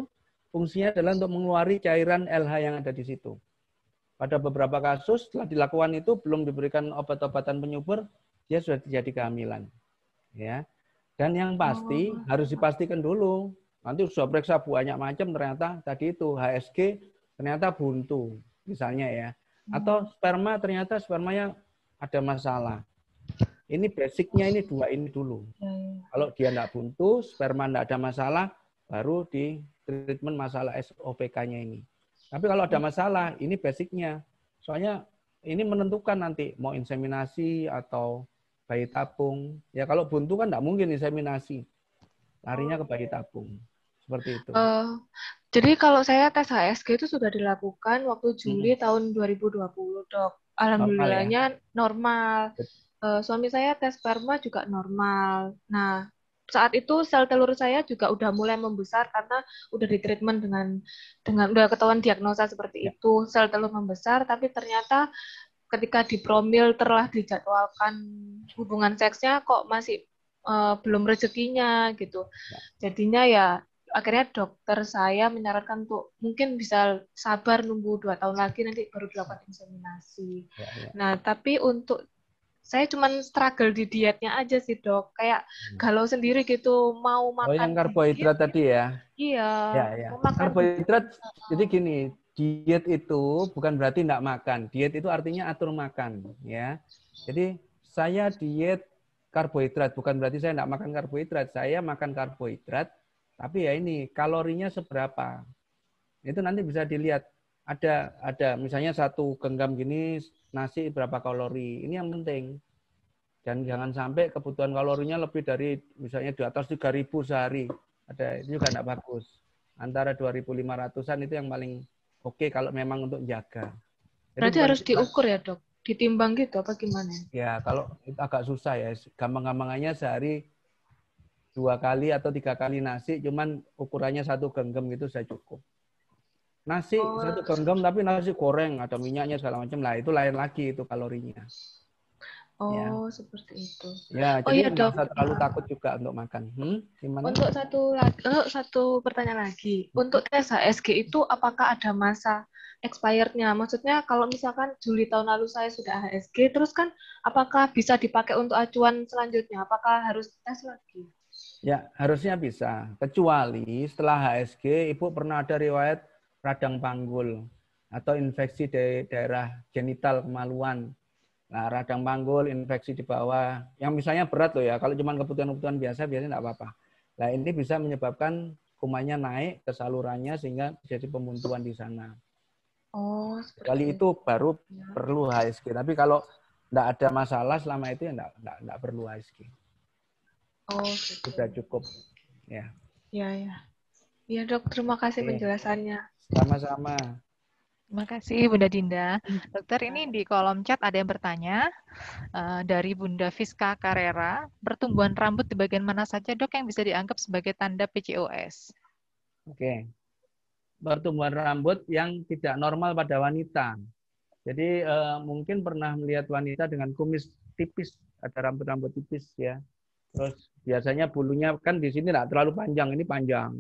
fungsinya adalah untuk mengeluarkan cairan LH yang ada di situ. Pada beberapa kasus setelah dilakukan itu belum diberikan obat-obatan penyubur, dia sudah terjadi kehamilan. Ya. Dan yang pasti oh. harus dipastikan dulu Nanti sudah periksa banyak macam ternyata tadi itu HSG ternyata buntu misalnya ya. Atau sperma ternyata spermanya ada masalah. Ini basicnya ini dua ini dulu. Ya, ya. Kalau dia tidak buntu, sperma tidak ada masalah, baru di treatment masalah SOPK-nya ini. Tapi kalau ada masalah, ini basicnya. Soalnya ini menentukan nanti mau inseminasi atau bayi tabung. Ya kalau buntu kan tidak mungkin inseminasi. Larinya ke bayi tabung. Seperti itu. Uh, jadi kalau saya tes HSG itu sudah dilakukan waktu Juli hmm. tahun 2020, Dok. Alhamdulillahnya normal. Ya? normal. Uh, suami saya tes sperma juga normal. Nah, saat itu sel telur saya juga udah mulai membesar karena udah ditreatment dengan dengan udah ketahuan diagnosa seperti ya. itu sel telur membesar tapi ternyata ketika dipromil telah dijadwalkan hubungan seksnya kok masih uh, belum rezekinya gitu. Ya. Jadinya ya akhirnya dokter saya menyarankan untuk mungkin bisa sabar nunggu dua tahun lagi nanti baru dilakukan inseminasi. Ya, ya. Nah tapi untuk saya cuma struggle di dietnya aja sih dok. Kayak hmm. galau sendiri gitu mau makan oh yang karbohidrat dikit, tadi ya? Iya ya, ya. Makan karbohidrat jadi gini diet itu bukan berarti tidak makan. Diet itu artinya atur makan ya. Jadi saya diet karbohidrat. Bukan berarti saya tidak makan karbohidrat. Saya makan karbohidrat tapi ya ini kalorinya seberapa? Itu nanti bisa dilihat ada ada misalnya satu genggam gini nasi berapa kalori. Ini yang penting. Dan jangan sampai kebutuhan kalorinya lebih dari misalnya di atas 3000 sehari. Ada itu juga tidak bagus. Antara 2500-an itu yang paling oke okay kalau memang untuk jaga. Jadi Berarti harus diukur ya, Dok? Ditimbang gitu apa gimana? Ya, kalau itu agak susah ya. Gampang-gampangannya sehari dua kali atau tiga kali nasi, cuman ukurannya satu genggam gitu saya cukup. Nasi oh. satu genggam tapi nasi goreng ada minyaknya segala macam lah itu lain lagi itu kalorinya. Oh, ya. seperti itu. Ya, oh, jadi iya, usah terlalu takut juga untuk makan. Hmm, gimana? Untuk satu lagi, untuk satu pertanyaan lagi. Untuk tes HSG itu apakah ada masa expirednya? Maksudnya kalau misalkan Juli tahun lalu saya sudah HSG, terus kan apakah bisa dipakai untuk acuan selanjutnya? Apakah harus tes lagi? Ya, harusnya bisa. Kecuali setelah HSG, Ibu pernah ada riwayat radang panggul atau infeksi di daerah genital kemaluan. Nah, radang panggul, infeksi di bawah, yang misalnya berat loh ya, kalau cuma kebutuhan-kebutuhan biasa, biasanya tidak apa-apa. Nah, ini bisa menyebabkan kumannya naik ke salurannya sehingga jadi pembuntuan di sana. Oh, Kali itu baru ya. perlu HSG. Tapi kalau tidak ada masalah selama itu ya tidak perlu HSG. Oh, gitu. sudah cukup. Ya. Ya, ya. Ya, Dok, terima kasih Oke. penjelasannya. Sama-sama. Terima kasih Bunda Dinda. Dokter ini di kolom chat ada yang bertanya uh, dari Bunda Fiska Carrera, pertumbuhan rambut di bagian mana saja dok yang bisa dianggap sebagai tanda PCOS? Oke, pertumbuhan rambut yang tidak normal pada wanita. Jadi uh, mungkin pernah melihat wanita dengan kumis tipis, ada rambut-rambut tipis ya. Terus biasanya bulunya kan di sini tidak terlalu panjang, ini panjang.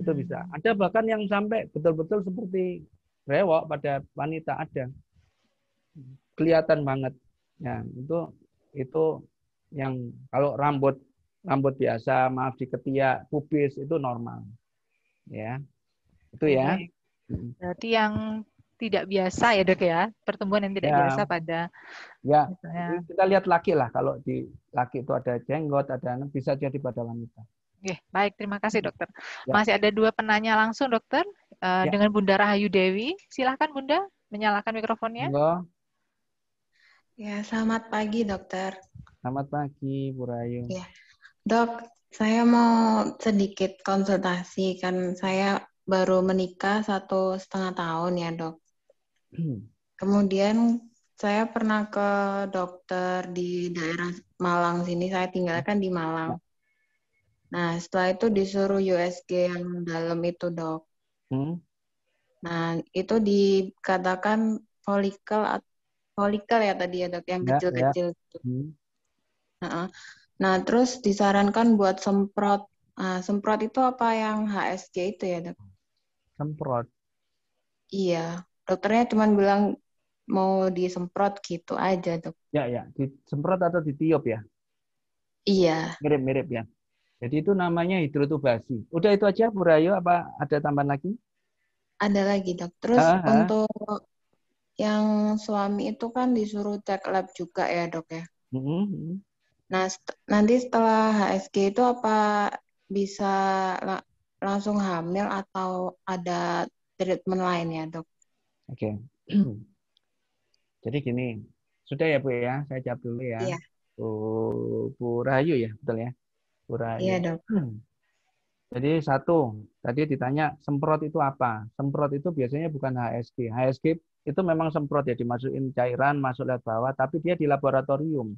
Itu hmm. bisa. Ada bahkan yang sampai betul-betul seperti rewok pada wanita ada. Kelihatan banget. Ya, itu itu yang kalau rambut rambut biasa, maaf di ketiak, pubis itu normal. Ya. Itu ya. Hmm. Berarti yang tidak biasa ya dok ya pertumbuhan yang tidak ya. biasa pada ya misalnya. kita lihat laki lah kalau di laki itu ada jenggot ada bisa jadi pada wanita Oke, baik. Terima kasih dokter. Ya. Masih ada dua penanya langsung dokter uh, ya. dengan Bunda Rahayu Dewi. Silahkan Bunda menyalakan mikrofonnya. Halo. Ya, selamat pagi dokter. Selamat pagi Bu Rahayu. Ya. Dok, saya mau sedikit konsultasi kan saya baru menikah satu setengah tahun ya dok. Kemudian saya pernah ke dokter di daerah Malang sini. Saya tinggalkan di Malang. Nah, setelah itu disuruh USG yang dalam itu, dok. Hmm? Nah, itu dikatakan folikel folikel ya tadi ya, dok, yang ya, kecil-kecil ya, ya. Hmm. Nah, nah, terus disarankan buat semprot. Nah, semprot itu apa yang HSG itu ya, dok? Semprot. Iya, dokternya cuma bilang mau disemprot gitu aja, dok. Ya, ya, disemprot atau ditiup ya? Iya. Mirip-mirip ya. Jadi itu namanya hidrotubasi. Udah itu aja Bu Rayo, apa ada tambahan lagi? Ada lagi dok. Terus Aha. untuk yang suami itu kan disuruh cek lab juga ya dok ya. Mm -hmm. Nah nanti setelah HSG itu apa bisa langsung hamil atau ada treatment lain ya dok? Oke. Okay. Jadi gini, sudah ya Bu ya, saya jawab dulu ya. Iya. Bu, Bu Rahayu ya, betul ya? Kurang. Iya, Dok. Hmm. Jadi satu, tadi ditanya semprot itu apa? Semprot itu biasanya bukan HSG. HSG itu memang semprot ya dimasukin cairan masuk lewat bawah, tapi dia di laboratorium.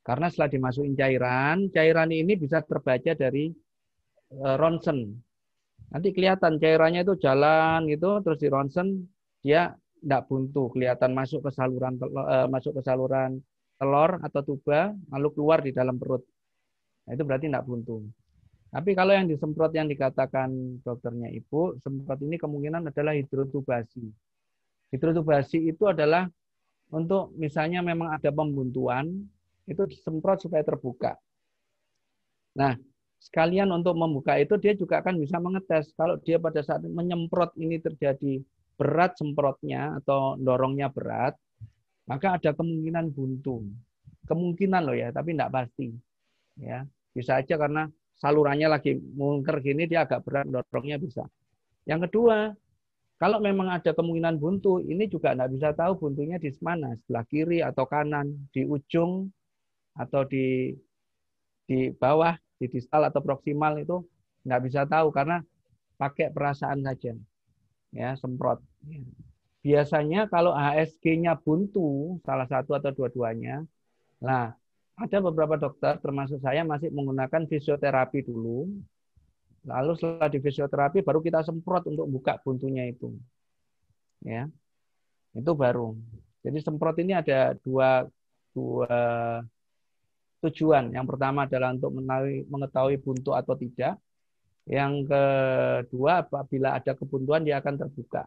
Karena setelah dimasukin cairan, cairan ini bisa terbaca dari uh, ronsen. Nanti kelihatan cairannya itu jalan gitu, terus di ronsen dia tidak buntu, kelihatan masuk ke saluran uh, masuk ke saluran telur atau tuba, lalu keluar di dalam perut. Nah, itu berarti tidak buntu. Tapi kalau yang disemprot yang dikatakan dokternya ibu, semprot ini kemungkinan adalah hidrotubasi. Hidrotubasi itu adalah untuk misalnya memang ada pembuntuan, itu disemprot supaya terbuka. Nah, sekalian untuk membuka itu dia juga akan bisa mengetes kalau dia pada saat menyemprot ini terjadi berat semprotnya atau dorongnya berat, maka ada kemungkinan buntu. Kemungkinan loh ya, tapi tidak pasti. Ya, bisa aja karena salurannya lagi mungker gini dia agak berat dorongnya bisa. Yang kedua, kalau memang ada kemungkinan buntu, ini juga tidak bisa tahu buntunya di mana, sebelah kiri atau kanan, di ujung atau di di bawah, di distal atau proksimal itu nggak bisa tahu karena pakai perasaan saja, ya semprot. Biasanya kalau HSG-nya buntu, salah satu atau dua-duanya, nah ada beberapa dokter termasuk saya masih menggunakan fisioterapi dulu Lalu setelah di fisioterapi baru kita semprot untuk buka buntunya itu. Ya. Itu baru. Jadi semprot ini ada dua dua tujuan. Yang pertama adalah untuk mengetahui buntu atau tidak. Yang kedua apabila ada kebuntuan dia akan terbuka.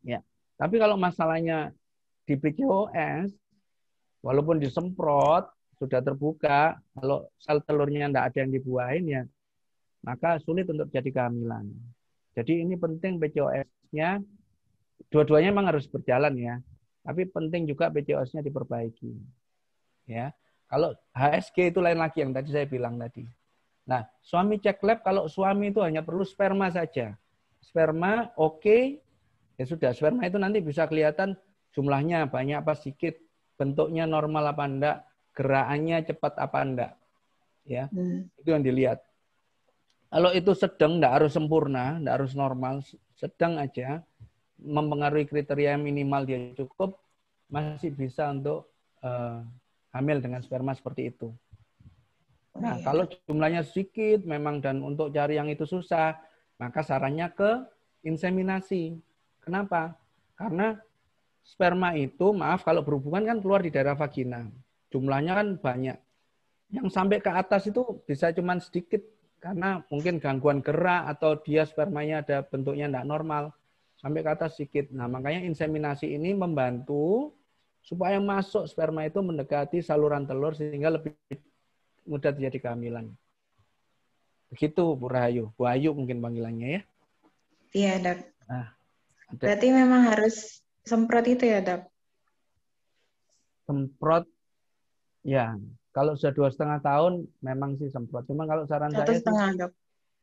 Ya. Tapi kalau masalahnya di PCOS walaupun disemprot sudah terbuka, kalau sel telurnya tidak ada yang dibuahin ya maka sulit untuk jadi kehamilan. Jadi ini penting PCOS-nya, dua-duanya memang harus berjalan ya, tapi penting juga PCOS-nya diperbaiki. Ya, kalau HSG itu lain lagi yang tadi saya bilang tadi. Nah, suami cek lab kalau suami itu hanya perlu sperma saja. Sperma oke, okay, ya sudah. Sperma itu nanti bisa kelihatan jumlahnya banyak apa sedikit, bentuknya normal apa enggak, gerakannya cepat apa enggak. Ya, hmm. itu yang dilihat. Kalau itu sedang, tidak harus sempurna, tidak harus normal, sedang aja, mempengaruhi kriteria minimal dia cukup, masih bisa untuk uh, hamil dengan sperma seperti itu. Nah, iya. kalau jumlahnya sedikit memang dan untuk cari yang itu susah, maka sarannya ke inseminasi. Kenapa? Karena sperma itu, maaf kalau berhubungan kan keluar di daerah vagina. Jumlahnya kan banyak. Yang sampai ke atas itu bisa cuma sedikit karena mungkin gangguan gerak atau dia spermanya ada bentuknya tidak normal sampai ke atas sedikit. Nah, makanya inseminasi ini membantu supaya masuk sperma itu mendekati saluran telur sehingga lebih mudah terjadi kehamilan. Begitu Bu Rahayu. Bu Ayu mungkin panggilannya ya. Iya, Dok. Nah, Berarti memang harus semprot itu ya, Dok? Semprot, ya. Kalau sudah dua setengah tahun memang sih semprot. Cuma kalau saran satu saya setengah sih, dok.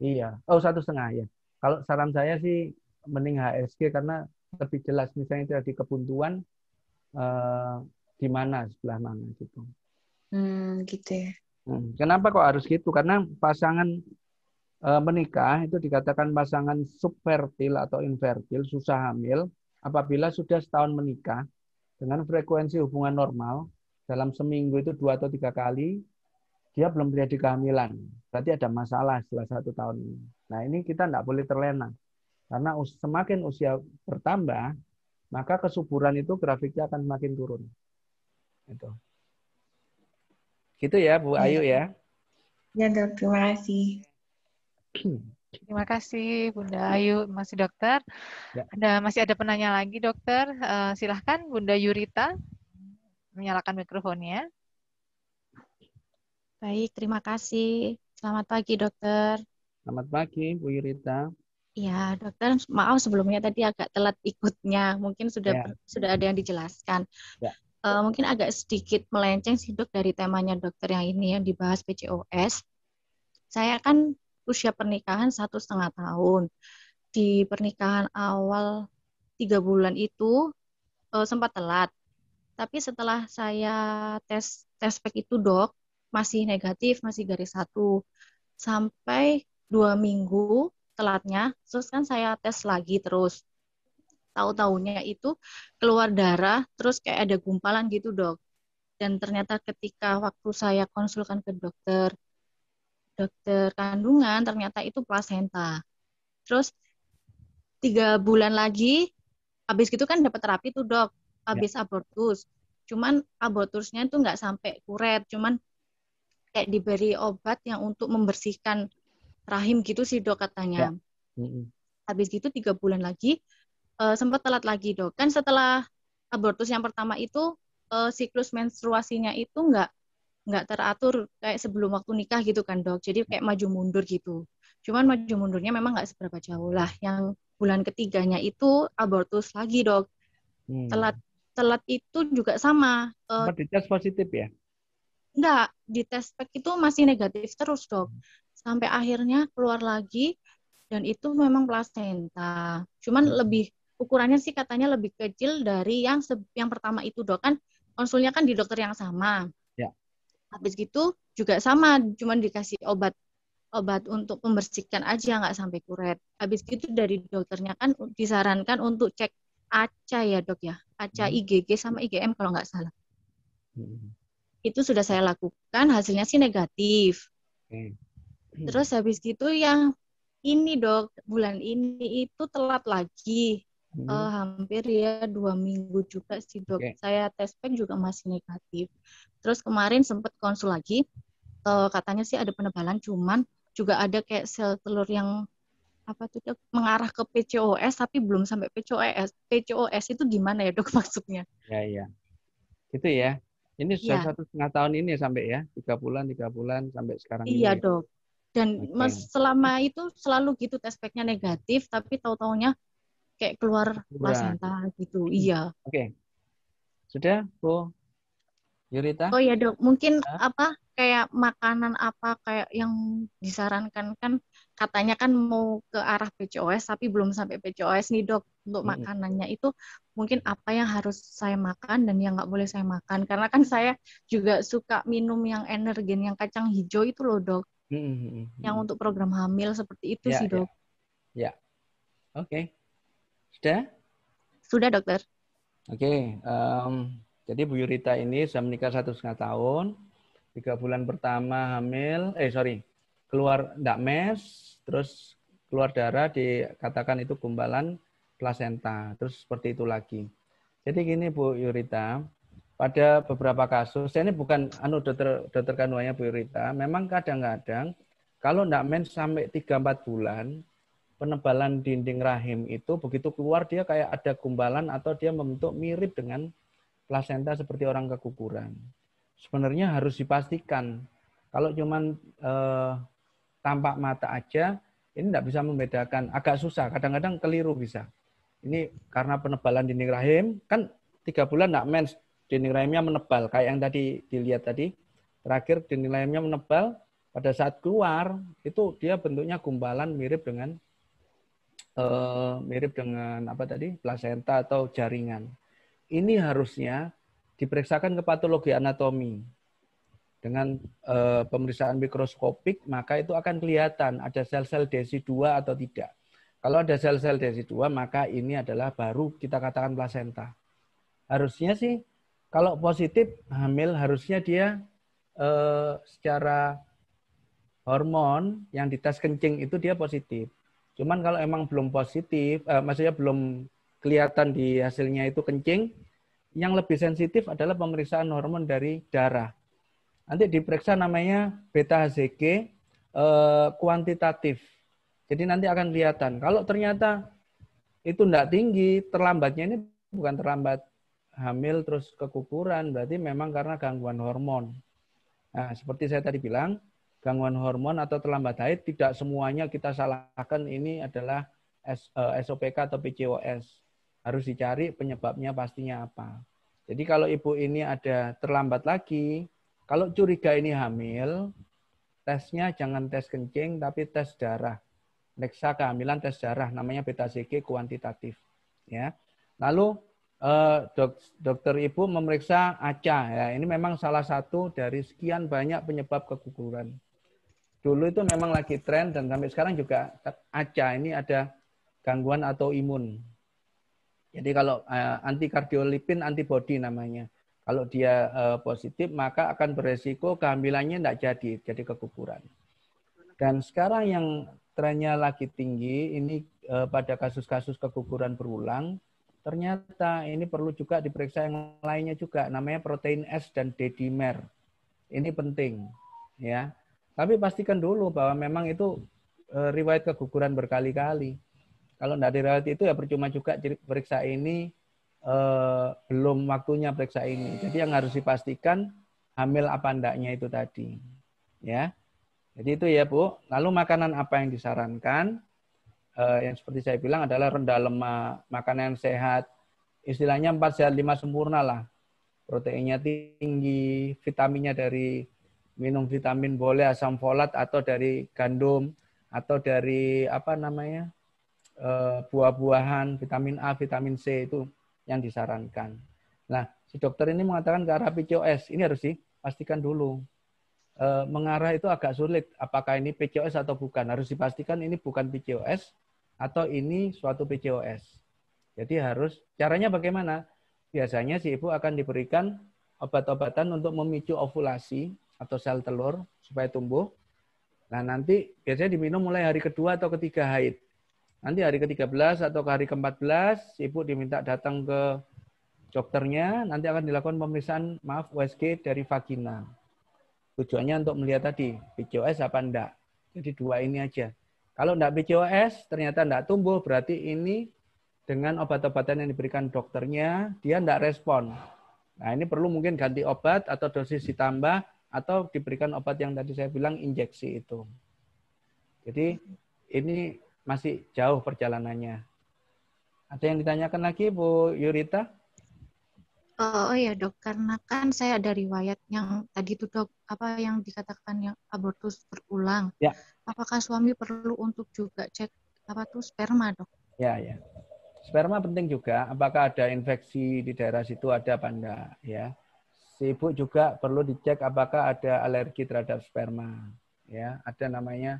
Iya. Oh satu setengah ya. Kalau saran saya sih mending HSG karena lebih jelas misalnya di kebuntuan eh, di mana sebelah mana gitu. Hmm, gitu ya. Hmm. Kenapa kok harus gitu? Karena pasangan eh, menikah itu dikatakan pasangan subfertil atau infertil, susah hamil apabila sudah setahun menikah dengan frekuensi hubungan normal dalam seminggu itu dua atau tiga kali, dia belum terjadi kehamilan. Berarti ada masalah setelah satu tahun ini. Nah ini kita tidak boleh terlena. Karena semakin usia bertambah, maka kesuburan itu grafiknya akan semakin turun. Itu. Gitu ya Bu Ayu ya. Ya dok, terima kasih. Terima kasih Bunda Ayu, masih dokter. Ya. Ada masih ada penanya lagi dokter. Uh, silahkan Bunda Yurita menyalakan mikrofonnya. Baik, terima kasih. Selamat pagi, dokter. Selamat pagi, Bu Yurita. Ya, dokter, maaf sebelumnya tadi agak telat ikutnya. Mungkin sudah ya. sudah ada yang dijelaskan. Ya. Uh, mungkin agak sedikit melenceng sih dok dari temanya dokter yang ini yang dibahas PCOS. Saya kan usia pernikahan satu setengah tahun. Di pernikahan awal tiga bulan itu uh, sempat telat tapi setelah saya tes tes spek itu dok, masih negatif, masih garis satu. Sampai dua minggu telatnya, terus kan saya tes lagi terus. Tahu-taunya itu keluar darah, terus kayak ada gumpalan gitu dok. dan ternyata ketika waktu saya konsulkan ke dokter dokter kandungan ternyata itu plasenta. Terus tiga bulan lagi habis gitu kan dapat terapi tuh dok habis ya. abortus cuman abortusnya itu nggak sampai kuret cuman kayak diberi obat yang untuk membersihkan rahim gitu sih dok katanya ya. habis gitu tiga bulan lagi uh, sempat telat lagi dok kan setelah abortus yang pertama itu uh, siklus menstruasinya itu nggak nggak teratur kayak sebelum waktu nikah gitu kan dok jadi kayak maju mundur gitu cuman maju mundurnya memang nggak seberapa jauh lah yang bulan ketiganya itu abortus lagi dok. Hmm. Telat telat itu juga sama. Uh, di tes positif ya? Enggak, di tes spek itu masih negatif terus dok. Sampai akhirnya keluar lagi dan itu memang plasenta. Cuman hmm. lebih ukurannya sih katanya lebih kecil dari yang yang pertama itu dok kan konsulnya kan di dokter yang sama. Habis gitu juga sama, cuman dikasih obat obat untuk membersihkan aja nggak sampai kuret. Habis itu dari dokternya kan disarankan untuk cek ACA ya dok ya, ACA hmm. IgG sama IgM kalau nggak salah. Hmm. Itu sudah saya lakukan, hasilnya sih negatif. Hmm. Terus habis itu yang ini dok, bulan ini itu telat lagi. Hmm. Uh, hampir ya dua minggu juga sih dok. Okay. Saya tes pack juga masih negatif. Terus kemarin sempat konsul lagi, uh, katanya sih ada penebalan, cuman juga ada kayak sel telur yang apa tuh dok mengarah ke PCOS tapi belum sampai PCOS. PCOS itu gimana ya dok maksudnya? Ya iya. Itu ya. Ini sudah ya. satu setengah tahun ini sampai ya tiga bulan tiga bulan sampai sekarang. Iya ini. dok. Dan okay. selama itu selalu gitu tes packnya negatif tapi tahu taunya kayak keluar placenta gitu. Hmm. Iya. Oke. Okay. Sudah Bu Yurita? Oh ya dok, mungkin Hah? apa kayak makanan apa kayak yang disarankan kan katanya kan mau ke arah PCOS tapi belum sampai PCOS nih dok untuk hmm. makanannya itu mungkin apa yang harus saya makan dan yang nggak boleh saya makan karena kan saya juga suka minum yang energen yang kacang hijau itu loh dok hmm. yang untuk program hamil seperti itu ya, sih dok. Ya, ya. oke, okay. Sudah? Sudah dokter. Oke, okay. um, jadi Bu Yurita ini sudah menikah satu setengah tahun, tiga bulan pertama hamil, eh sorry, keluar ndak mes, terus keluar darah dikatakan itu gumbalan plasenta, terus seperti itu lagi. Jadi gini Bu Yurita, pada beberapa kasus, saya ini bukan anu dokter dokter kandungannya Bu Yurita, memang kadang-kadang kalau ndak mens sampai 3-4 bulan, penebalan dinding rahim itu begitu keluar dia kayak ada gumbalan atau dia membentuk mirip dengan plasenta seperti orang keguguran. Sebenarnya harus dipastikan. Kalau cuman eh, tampak mata aja, ini tidak bisa membedakan. Agak susah, kadang-kadang keliru bisa. Ini karena penebalan dinding rahim, kan tiga bulan tidak mens, dinding rahimnya menebal. Kayak yang tadi dilihat tadi, terakhir dinding rahimnya menebal, pada saat keluar, itu dia bentuknya gumbalan mirip dengan eh, mirip dengan apa tadi plasenta atau jaringan ini harusnya diperiksakan ke patologi anatomi. Dengan e, pemeriksaan mikroskopik, maka itu akan kelihatan ada sel-sel DSI2 atau tidak. Kalau ada sel-sel DSI2, maka ini adalah baru kita katakan plasenta. Harusnya sih, kalau positif hamil, harusnya dia e, secara hormon yang dites kencing itu dia positif. Cuman kalau emang belum positif, eh, maksudnya belum kelihatan di hasilnya itu kencing, yang lebih sensitif adalah pemeriksaan hormon dari darah. Nanti diperiksa namanya beta HCG eh, kuantitatif. Jadi nanti akan kelihatan. Kalau ternyata itu tidak tinggi, terlambatnya ini bukan terlambat hamil terus keguguran, berarti memang karena gangguan hormon. Nah, seperti saya tadi bilang, gangguan hormon atau terlambat haid tidak semuanya kita salahkan ini adalah SOPK eh, atau PCOS harus dicari penyebabnya pastinya apa. Jadi kalau ibu ini ada terlambat lagi, kalau curiga ini hamil, tesnya jangan tes kencing tapi tes darah. Neksa kehamilan tes darah namanya beta CG kuantitatif ya. Lalu eh, dok, dokter ibu memeriksa ACA ya. Ini memang salah satu dari sekian banyak penyebab keguguran. Dulu itu memang lagi tren dan sampai sekarang juga ACA ini ada gangguan atau imun jadi kalau uh, anti kardiolipin antibody namanya. Kalau dia uh, positif, maka akan beresiko kehamilannya tidak jadi, jadi keguguran. Dan sekarang yang trennya lagi tinggi, ini uh, pada kasus-kasus keguguran berulang, ternyata ini perlu juga diperiksa yang lainnya juga, namanya protein S dan D-dimer. Ini penting, ya. Tapi pastikan dulu bahwa memang itu uh, riwayat keguguran berkali-kali. Kalau tidak dirawat itu ya percuma juga periksa ini eh, belum waktunya periksa ini. Jadi yang harus dipastikan hamil apa ndaknya itu tadi. Ya. Jadi itu ya Bu. Lalu makanan apa yang disarankan? Eh, yang seperti saya bilang adalah rendah lemak, makanan yang sehat. Istilahnya 4 sehat 5 sempurna lah. Proteinnya tinggi, vitaminnya dari minum vitamin boleh asam folat atau dari gandum atau dari apa namanya eh, buah-buahan vitamin A, vitamin C itu yang disarankan. Nah, si dokter ini mengatakan ke arah PCOS. Ini harus dipastikan dulu. E, mengarah itu agak sulit. Apakah ini PCOS atau bukan? Harus dipastikan ini bukan PCOS atau ini suatu PCOS. Jadi harus caranya bagaimana? Biasanya si ibu akan diberikan obat-obatan untuk memicu ovulasi atau sel telur supaya tumbuh. Nah, nanti biasanya diminum mulai hari kedua atau ketiga haid. Nanti hari ke-13 atau ke hari ke-14, ibu diminta datang ke dokternya, nanti akan dilakukan pemeriksaan, maaf, USG dari vagina. Tujuannya untuk melihat tadi, PCOS apa enggak. Jadi dua ini aja. Kalau enggak PCOS, ternyata enggak tumbuh, berarti ini dengan obat-obatan yang diberikan dokternya, dia enggak respon. Nah, ini perlu mungkin ganti obat atau dosis ditambah, atau diberikan obat yang tadi saya bilang injeksi itu. Jadi ini masih jauh perjalanannya. Ada yang ditanyakan lagi Bu Yurita? Oh, oh ya dok, karena kan saya ada riwayat yang tadi itu dok, apa yang dikatakan yang abortus berulang. Ya. Apakah suami perlu untuk juga cek apa tuh sperma dok? Ya ya. Sperma penting juga. Apakah ada infeksi di daerah situ ada apa enggak ya? Si ibu juga perlu dicek apakah ada alergi terhadap sperma. Ya, ada namanya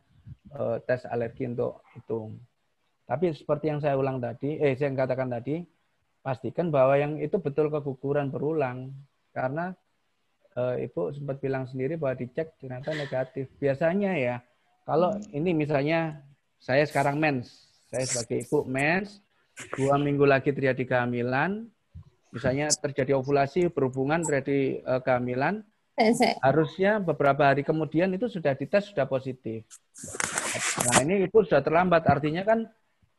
uh, tes alergi untuk itu. Tapi seperti yang saya ulang tadi, eh saya katakan tadi, pastikan bahwa yang itu betul keguguran berulang karena uh, ibu sempat bilang sendiri bahwa dicek ternyata negatif. Biasanya ya, kalau ini misalnya saya sekarang mens, saya sebagai ibu mens, dua minggu lagi terjadi kehamilan, misalnya terjadi ovulasi berhubungan terjadi uh, kehamilan, harusnya beberapa hari kemudian itu sudah dites sudah positif. Nah ini ibu sudah terlambat, artinya kan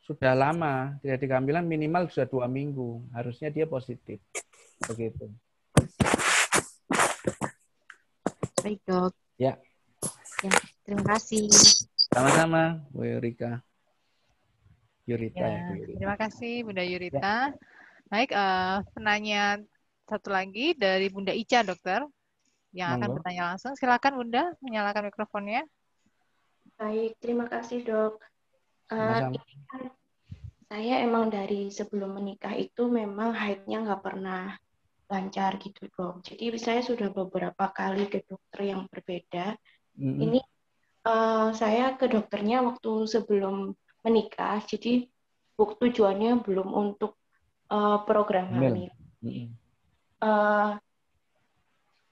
sudah lama tidak kehamilan minimal sudah dua minggu, harusnya dia positif, begitu. Baik dok. Ya. Ya, terima kasih. Sama-sama, Bu Yurika. Yurita. Ya, ya Yurita. Terima kasih Bunda Yurita. Ya. Baik, uh, penanya satu lagi dari Bunda Ica, dokter yang akan bertanya langsung. Silakan Bunda, menyalakan mikrofonnya. Baik, terima kasih dok. Uh, saya emang dari sebelum menikah itu memang haidnya nggak pernah lancar gitu dok. Jadi saya sudah beberapa kali ke dokter yang berbeda. Mm-hmm. Ini uh, saya ke dokternya waktu sebelum menikah. Jadi tujuannya belum untuk uh, program hamil. Mm-hmm. Uh,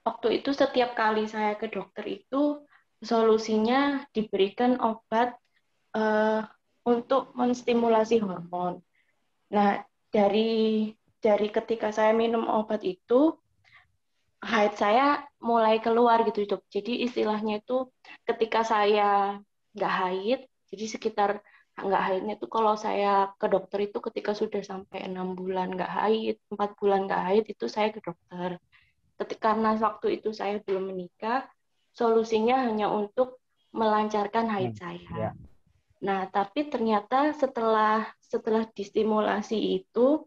waktu itu setiap kali saya ke dokter itu solusinya diberikan obat uh, untuk menstimulasi hormon. Nah, dari dari ketika saya minum obat itu haid saya mulai keluar gitu dok. Jadi istilahnya itu ketika saya nggak haid, jadi sekitar nggak haidnya itu kalau saya ke dokter itu ketika sudah sampai enam bulan nggak haid, empat bulan nggak haid itu saya ke dokter ketika karena waktu itu saya belum menikah, solusinya hanya untuk melancarkan haid hmm, saya. Yeah. Nah, tapi ternyata setelah setelah distimulasi itu,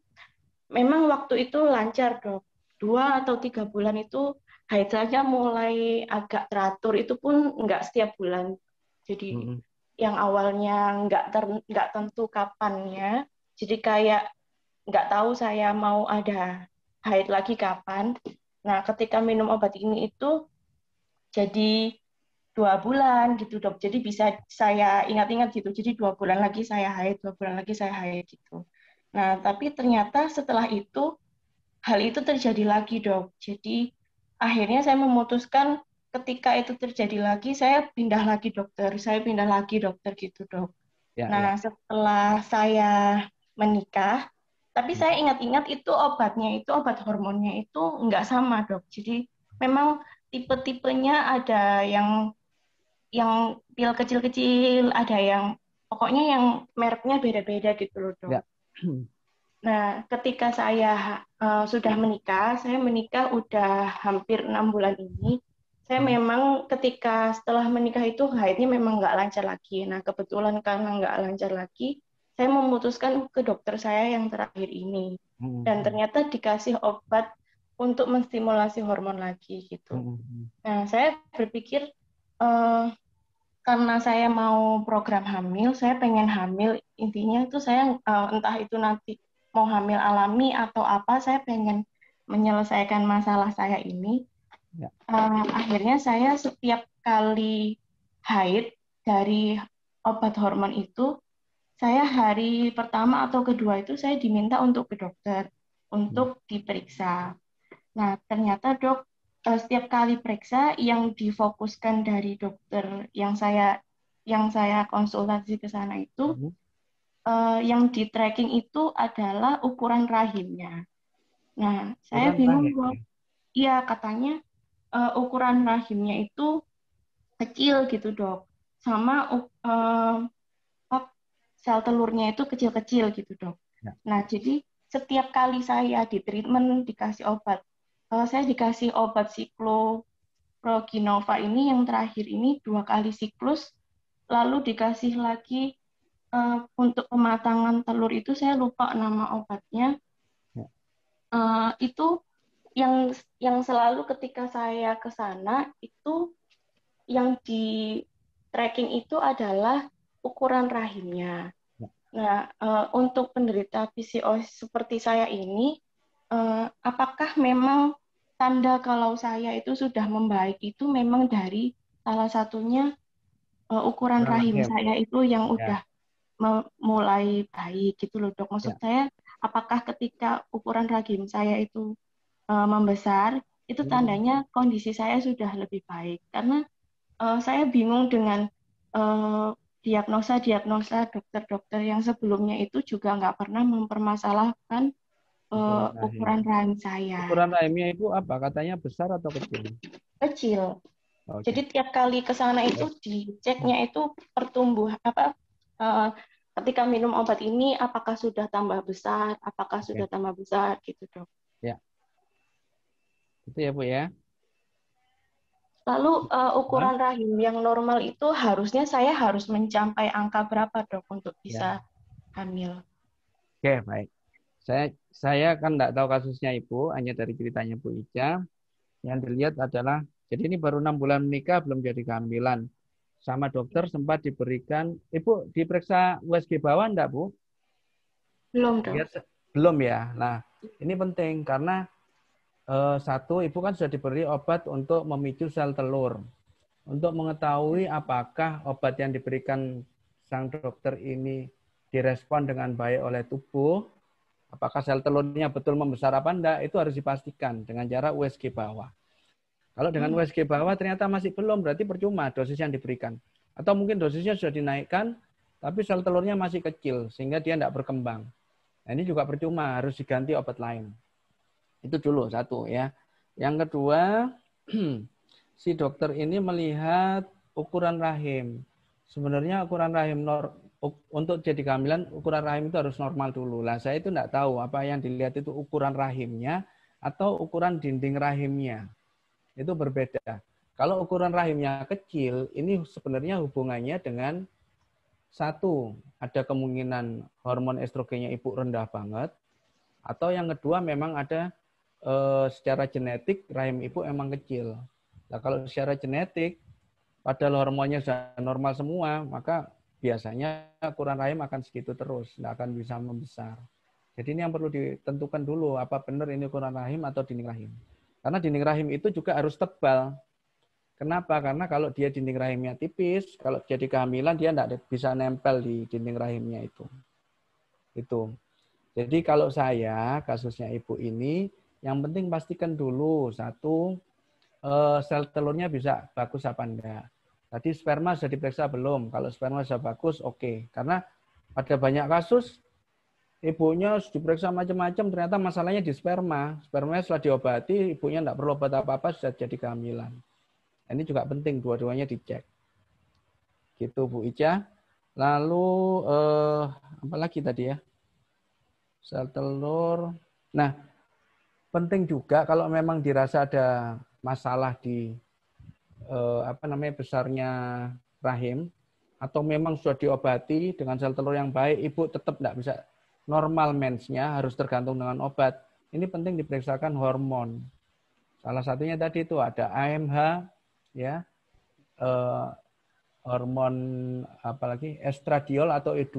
memang waktu itu lancar dok. Dua atau tiga bulan itu haid saya mulai agak teratur. Itu pun nggak setiap bulan. Jadi mm -hmm. Yang awalnya nggak ter nggak tentu kapannya, jadi kayak nggak tahu saya mau ada haid lagi kapan. Nah, ketika minum obat ini itu jadi dua bulan gitu dok. Jadi bisa saya ingat-ingat gitu. Jadi dua bulan lagi saya haid, dua bulan lagi saya haid gitu. Nah, tapi ternyata setelah itu hal itu terjadi lagi dok. Jadi akhirnya saya memutuskan ketika itu terjadi lagi saya pindah lagi dokter, saya pindah lagi dokter gitu dok. Ya, nah ya. setelah saya menikah, tapi saya hmm. ingat-ingat itu obatnya itu obat hormonnya itu nggak sama dok. Jadi memang tipe-tipenya ada yang yang pil kecil-kecil, ada yang pokoknya yang mereknya beda-beda gitu loh dok. Ya. Nah, ketika saya uh, sudah menikah, saya menikah udah hampir enam bulan ini. Saya hmm. memang ketika setelah menikah itu haidnya memang nggak lancar lagi. Nah, kebetulan karena nggak lancar lagi, saya memutuskan ke dokter saya yang terakhir ini. Hmm. Dan ternyata dikasih obat untuk menstimulasi hormon lagi gitu. Hmm. Nah, saya berpikir uh, karena saya mau program hamil, saya pengen hamil. Intinya itu saya uh, entah itu nanti mau hamil alami atau apa, saya pengen menyelesaikan masalah saya ini. Ya. Uh, akhirnya saya setiap kali haid dari obat hormon itu, saya hari pertama atau kedua itu saya diminta untuk ke dokter untuk hmm. diperiksa. Nah ternyata dok uh, setiap kali periksa yang difokuskan dari dokter yang saya yang saya konsultasi ke sana itu hmm uh, yang di tracking itu adalah ukuran rahimnya. Nah, saya bingung kok. Iya, katanya uh, ukuran rahimnya itu kecil gitu, Dok. Sama uh, sel telurnya itu kecil-kecil gitu, Dok. Ya. Nah, jadi setiap kali saya di treatment dikasih obat, uh, saya dikasih obat sikloproginova ini yang terakhir ini dua kali siklus, lalu dikasih lagi uh, untuk pematangan telur itu saya lupa nama obatnya. Uh, itu yang yang selalu ketika saya ke sana itu yang di tracking itu adalah ukuran rahimnya. Ya. Nah, uh, untuk penderita PCOS seperti saya ini, uh, apakah memang tanda kalau saya itu sudah membaik itu memang dari salah satunya uh, ukuran rahim, rahim saya itu yang ya. udah mulai baik gitu loh dok. Maksud ya. saya apakah ketika ukuran rahim saya itu uh, membesar itu hmm. tandanya kondisi saya sudah lebih baik karena uh, saya bingung dengan uh, diagnosa-diagnosa dokter-dokter yang sebelumnya itu juga nggak pernah mempermasalahkan uh, ukuran rahim saya. Ukuran rahimnya itu apa? Katanya besar atau kecil? Kecil. Okay. Jadi tiap kali ke sana itu diceknya itu pertumbuh apa uh, ketika minum obat ini apakah sudah tambah besar, apakah sudah tambah besar gitu dok. Ya. Itu ya Bu ya. Lalu uh, ukuran Hah? rahim yang normal itu harusnya saya harus mencapai angka berapa dok untuk bisa ya. hamil? Oke baik. Saya saya kan tidak tahu kasusnya ibu, hanya dari ceritanya Bu Ica. Yang dilihat adalah jadi ini baru enam bulan menikah belum jadi kehamilan sama dokter sempat diberikan, Ibu diperiksa USG bawah enggak, Bu? Belum, dok. belum ya. Nah, ini penting karena eh, satu, Ibu kan sudah diberi obat untuk memicu sel telur. Untuk mengetahui apakah obat yang diberikan sang dokter ini direspon dengan baik oleh tubuh, apakah sel telurnya betul membesar apa enggak, itu harus dipastikan dengan cara USG bawah. Kalau dengan USG hmm. bawah ternyata masih belum, berarti percuma dosis yang diberikan. Atau mungkin dosisnya sudah dinaikkan, tapi sel telurnya masih kecil, sehingga dia tidak berkembang. Nah, ini juga percuma, harus diganti obat lain. Itu dulu, satu ya. Yang kedua, si dokter ini melihat ukuran rahim. Sebenarnya ukuran rahim nor untuk jadi kehamilan ukuran rahim itu harus normal dulu. Lah saya itu tidak tahu apa yang dilihat itu ukuran rahimnya atau ukuran dinding rahimnya itu berbeda. Kalau ukuran rahimnya kecil, ini sebenarnya hubungannya dengan satu, ada kemungkinan hormon estrogennya ibu rendah banget, atau yang kedua memang ada e, secara genetik rahim ibu emang kecil. Nah, kalau secara genetik, padahal hormonnya sudah normal semua, maka biasanya ukuran rahim akan segitu terus, tidak akan bisa membesar. Jadi ini yang perlu ditentukan dulu, apa benar ini ukuran rahim atau dinding rahim. Karena dinding rahim itu juga harus tebal. Kenapa? Karena kalau dia dinding rahimnya tipis, kalau jadi kehamilan dia tidak bisa nempel di dinding rahimnya itu. Itu. Jadi kalau saya kasusnya ibu ini, Yang penting pastikan dulu satu eh, sel telurnya bisa bagus apa enggak. Tadi sperma sudah diperiksa belum? Kalau sperma sudah bagus, oke. Okay. Karena ada banyak kasus ibunya diperiksa macam-macam, ternyata masalahnya di sperma. Spermanya setelah diobati, ibunya tidak perlu obat apa-apa, sudah jadi kehamilan. Ini juga penting, dua-duanya dicek. Gitu Bu Ica. Lalu, eh, apa lagi tadi ya? Sel telur. Nah, penting juga kalau memang dirasa ada masalah di eh, apa namanya besarnya rahim atau memang sudah diobati dengan sel telur yang baik, ibu tetap tidak bisa normal mensnya harus tergantung dengan obat. Ini penting diperiksakan hormon. Salah satunya tadi itu ada AMH, ya, eh, hormon apalagi estradiol atau E2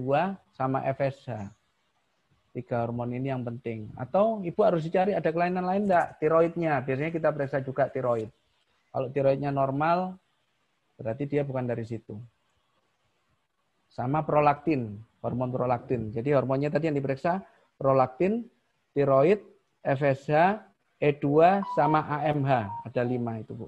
sama FSH tiga hormon ini yang penting. Atau ibu harus dicari ada kelainan lain enggak? Tiroidnya. Biasanya kita periksa juga tiroid. Kalau tiroidnya normal, berarti dia bukan dari situ. Sama prolaktin, hormon prolaktin. Jadi hormonnya tadi yang diperiksa, prolaktin, tiroid, FSH, E2, sama AMH. Ada lima itu, Bu.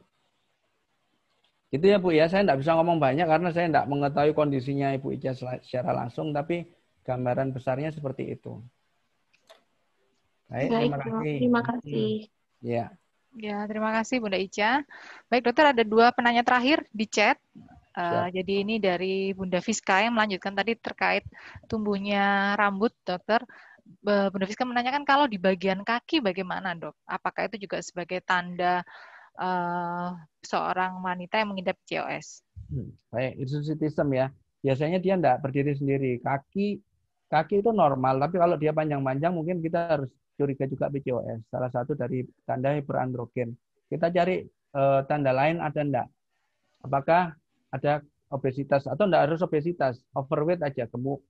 Itu ya, Bu ya. Saya tidak bisa ngomong banyak karena saya tidak mengetahui kondisinya Ibu Ica secara langsung, tapi gambaran besarnya seperti itu. Baik, Baik terima kasih. Terima kasih. Ya. Ya, terima kasih Bunda Ica. Baik, dokter ada dua penanya terakhir di chat. Uh, jadi ini dari Bunda Fiska yang melanjutkan tadi terkait tumbuhnya rambut, dokter. Bunda Fiska menanyakan kalau di bagian kaki bagaimana dok? Apakah itu juga sebagai tanda uh, seorang wanita yang mengidap COS? Hmm, baik, hirsutism ya. Biasanya dia tidak berdiri sendiri. Kaki kaki itu normal, tapi kalau dia panjang-panjang mungkin kita harus curiga juga PCOS. Salah satu dari tanda hiperandrogen. Kita cari uh, tanda lain ada enggak? Apakah ada obesitas atau enggak harus obesitas, overweight aja gemuk.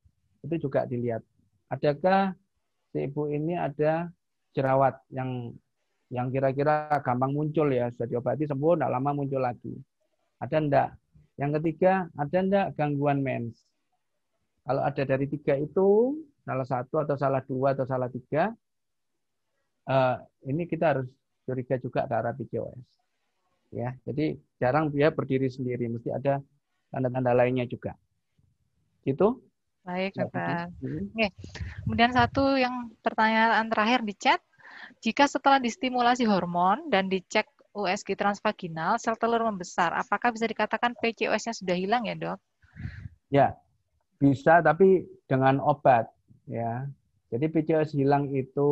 Itu juga dilihat. Adakah si ibu ini ada jerawat yang yang kira-kira gampang muncul ya, sudah diobati sembuh, enggak lama muncul lagi. Ada enggak? Yang ketiga, ada enggak gangguan mens? Kalau ada dari tiga itu, salah satu atau salah dua atau salah tiga, uh, ini kita harus curiga juga ke arah PCOS. Ya, jadi jarang dia berdiri sendiri, mesti ada tanda-tanda lainnya juga. Itu? Baik, dokter. Hmm. Oke. Kemudian satu yang pertanyaan terakhir di chat, jika setelah distimulasi hormon dan dicek USG transvaginal, sel telur membesar, apakah bisa dikatakan PCOS-nya sudah hilang ya, Dok? Ya, bisa tapi dengan obat ya. Jadi PCOS hilang itu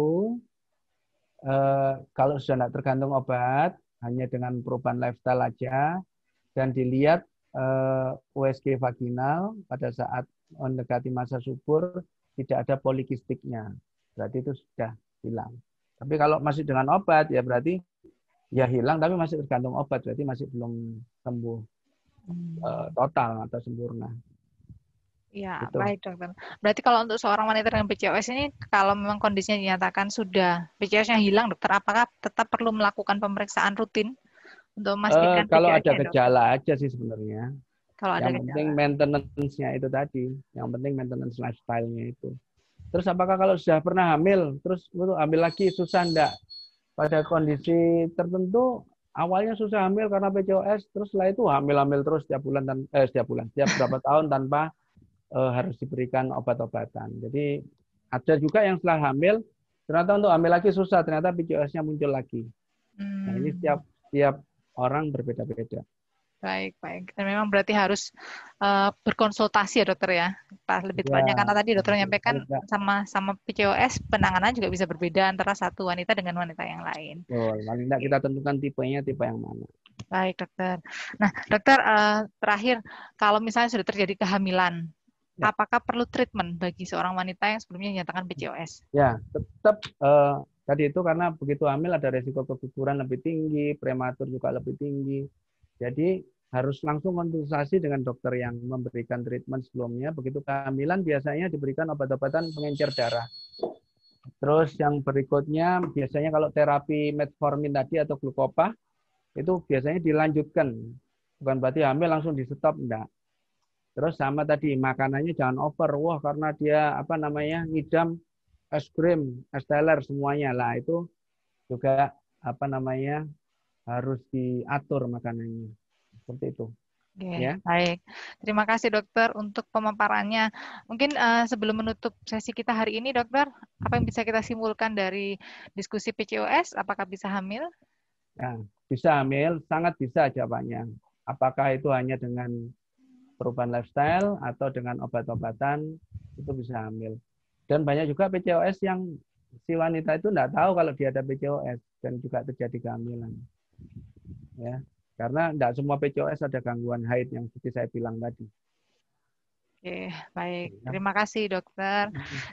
eh, kalau sudah tidak tergantung obat, hanya dengan perubahan lifestyle aja, dan dilihat eh, USG vaginal pada saat mendekati masa subur tidak ada polikistiknya, berarti itu sudah hilang. Tapi kalau masih dengan obat ya berarti ya hilang tapi masih tergantung obat, berarti masih belum sembuh hmm. eh, total atau sempurna. Ya, gitu. baik dokter. Berarti kalau untuk seorang wanita dengan PCOS ini, kalau memang kondisinya dinyatakan sudah PCOS-nya hilang, dokter, apakah tetap perlu melakukan pemeriksaan rutin untuk memastikan? Uh, kalau ada gejala aja sih sebenarnya. Kalau ada yang penting maintenance-nya itu tadi, yang penting maintenance lifestyle-nya itu. Terus apakah kalau sudah pernah hamil, terus untuk hamil lagi susah enggak? Pada kondisi tertentu awalnya susah hamil karena PCOS, terus setelah itu hamil-hamil terus setiap bulan dan eh setiap bulan, setiap berapa tahun tanpa harus diberikan obat-obatan. Jadi ada juga yang setelah hamil ternyata untuk hamil lagi susah, ternyata PCOS-nya muncul lagi. Hmm. Nah, ini hmm. setiap setiap orang berbeda-beda. Baik, baik. Dan memang berarti harus uh, berkonsultasi ya dokter ya, Pak lebih tepatnya ya, karena tadi dokter menyampaikan sama sama PCOS penanganan juga bisa berbeda antara satu wanita dengan wanita yang lain. Betul, paling tidak kita tentukan tipenya tipe yang mana. Baik dokter. Nah dokter uh, terakhir kalau misalnya sudah terjadi kehamilan Ya. Apakah perlu treatment bagi seorang wanita yang sebelumnya dinyatakan PCOS? Ya, tetap uh, tadi itu karena begitu hamil ada resiko keguguran lebih tinggi, prematur juga lebih tinggi. Jadi harus langsung konsultasi dengan dokter yang memberikan treatment sebelumnya. Begitu kehamilan biasanya diberikan obat-obatan pengencer darah. Terus yang berikutnya biasanya kalau terapi metformin tadi atau glukopa itu biasanya dilanjutkan. Bukan berarti hamil langsung di stop enggak. Terus sama tadi makanannya jangan over. Wah karena dia apa namanya ngidam es krim, es teler semuanya lah itu juga apa namanya harus diatur makanannya. Seperti itu. Oke, ya. baik. Terima kasih dokter untuk pemaparannya. Mungkin uh, sebelum menutup sesi kita hari ini, dokter, apa yang bisa kita simpulkan dari diskusi PCOS? Apakah bisa hamil? Ya, bisa hamil, sangat bisa jawabannya. Apakah itu hanya dengan perubahan lifestyle atau dengan obat-obatan itu bisa hamil. Dan banyak juga PCOS yang si wanita itu tidak tahu kalau dia ada PCOS dan juga terjadi kehamilan. Ya, karena tidak semua PCOS ada gangguan haid yang seperti saya bilang tadi. Oke, baik. Ya. Terima kasih dokter.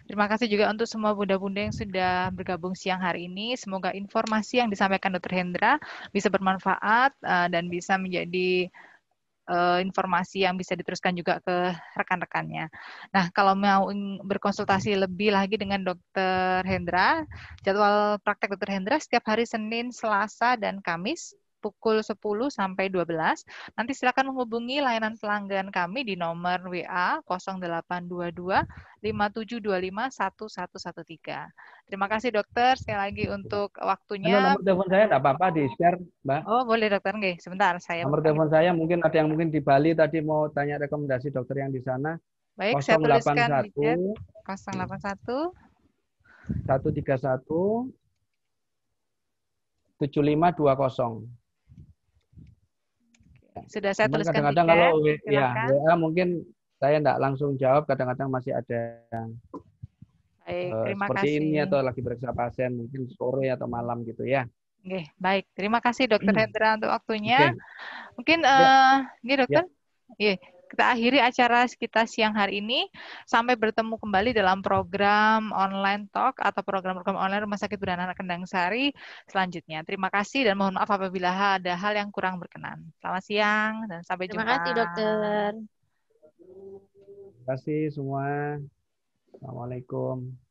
Terima kasih juga untuk semua bunda-bunda yang sudah bergabung siang hari ini. Semoga informasi yang disampaikan dokter Hendra bisa bermanfaat uh, dan bisa menjadi uh, informasi yang bisa diteruskan juga ke rekan-rekannya. Nah, kalau mau berkonsultasi lebih lagi dengan dokter Hendra, jadwal praktek dokter Hendra setiap hari Senin, Selasa, dan Kamis pukul 10 sampai 12. Nanti silakan menghubungi layanan pelanggan kami di nomor WA 0822 5725 1113. Terima kasih dokter sekali lagi untuk waktunya. Nomor telepon saya tidak apa-apa di-share, Mbak. Oh, boleh dokter nggih. Sebentar saya. Nomor telepon saya mungkin ada yang mungkin di Bali tadi mau tanya rekomendasi dokter yang di sana. Baik, 081, saya tuliskan di chat. 081 131 7520. Sudah saya tuliskan kadang-kadang kalau ya WA mungkin saya tidak langsung jawab, kadang-kadang masih ada yang baik, uh, terima seperti kasih. ini atau lagi periksa pasien mungkin sore atau malam gitu ya. Oke, baik. Terima kasih Dokter. Hendra untuk waktunya. Okay. Mungkin uh, ini Dokter. Ya. Yeah kita akhiri acara kita siang hari ini. Sampai bertemu kembali dalam program online talk atau program-program online Rumah Sakit Beranak Kendang Sari selanjutnya. Terima kasih dan mohon maaf apabila ada hal yang kurang berkenan. Selamat siang dan sampai jumpa. Terima kasih dokter. Terima kasih semua. Assalamualaikum.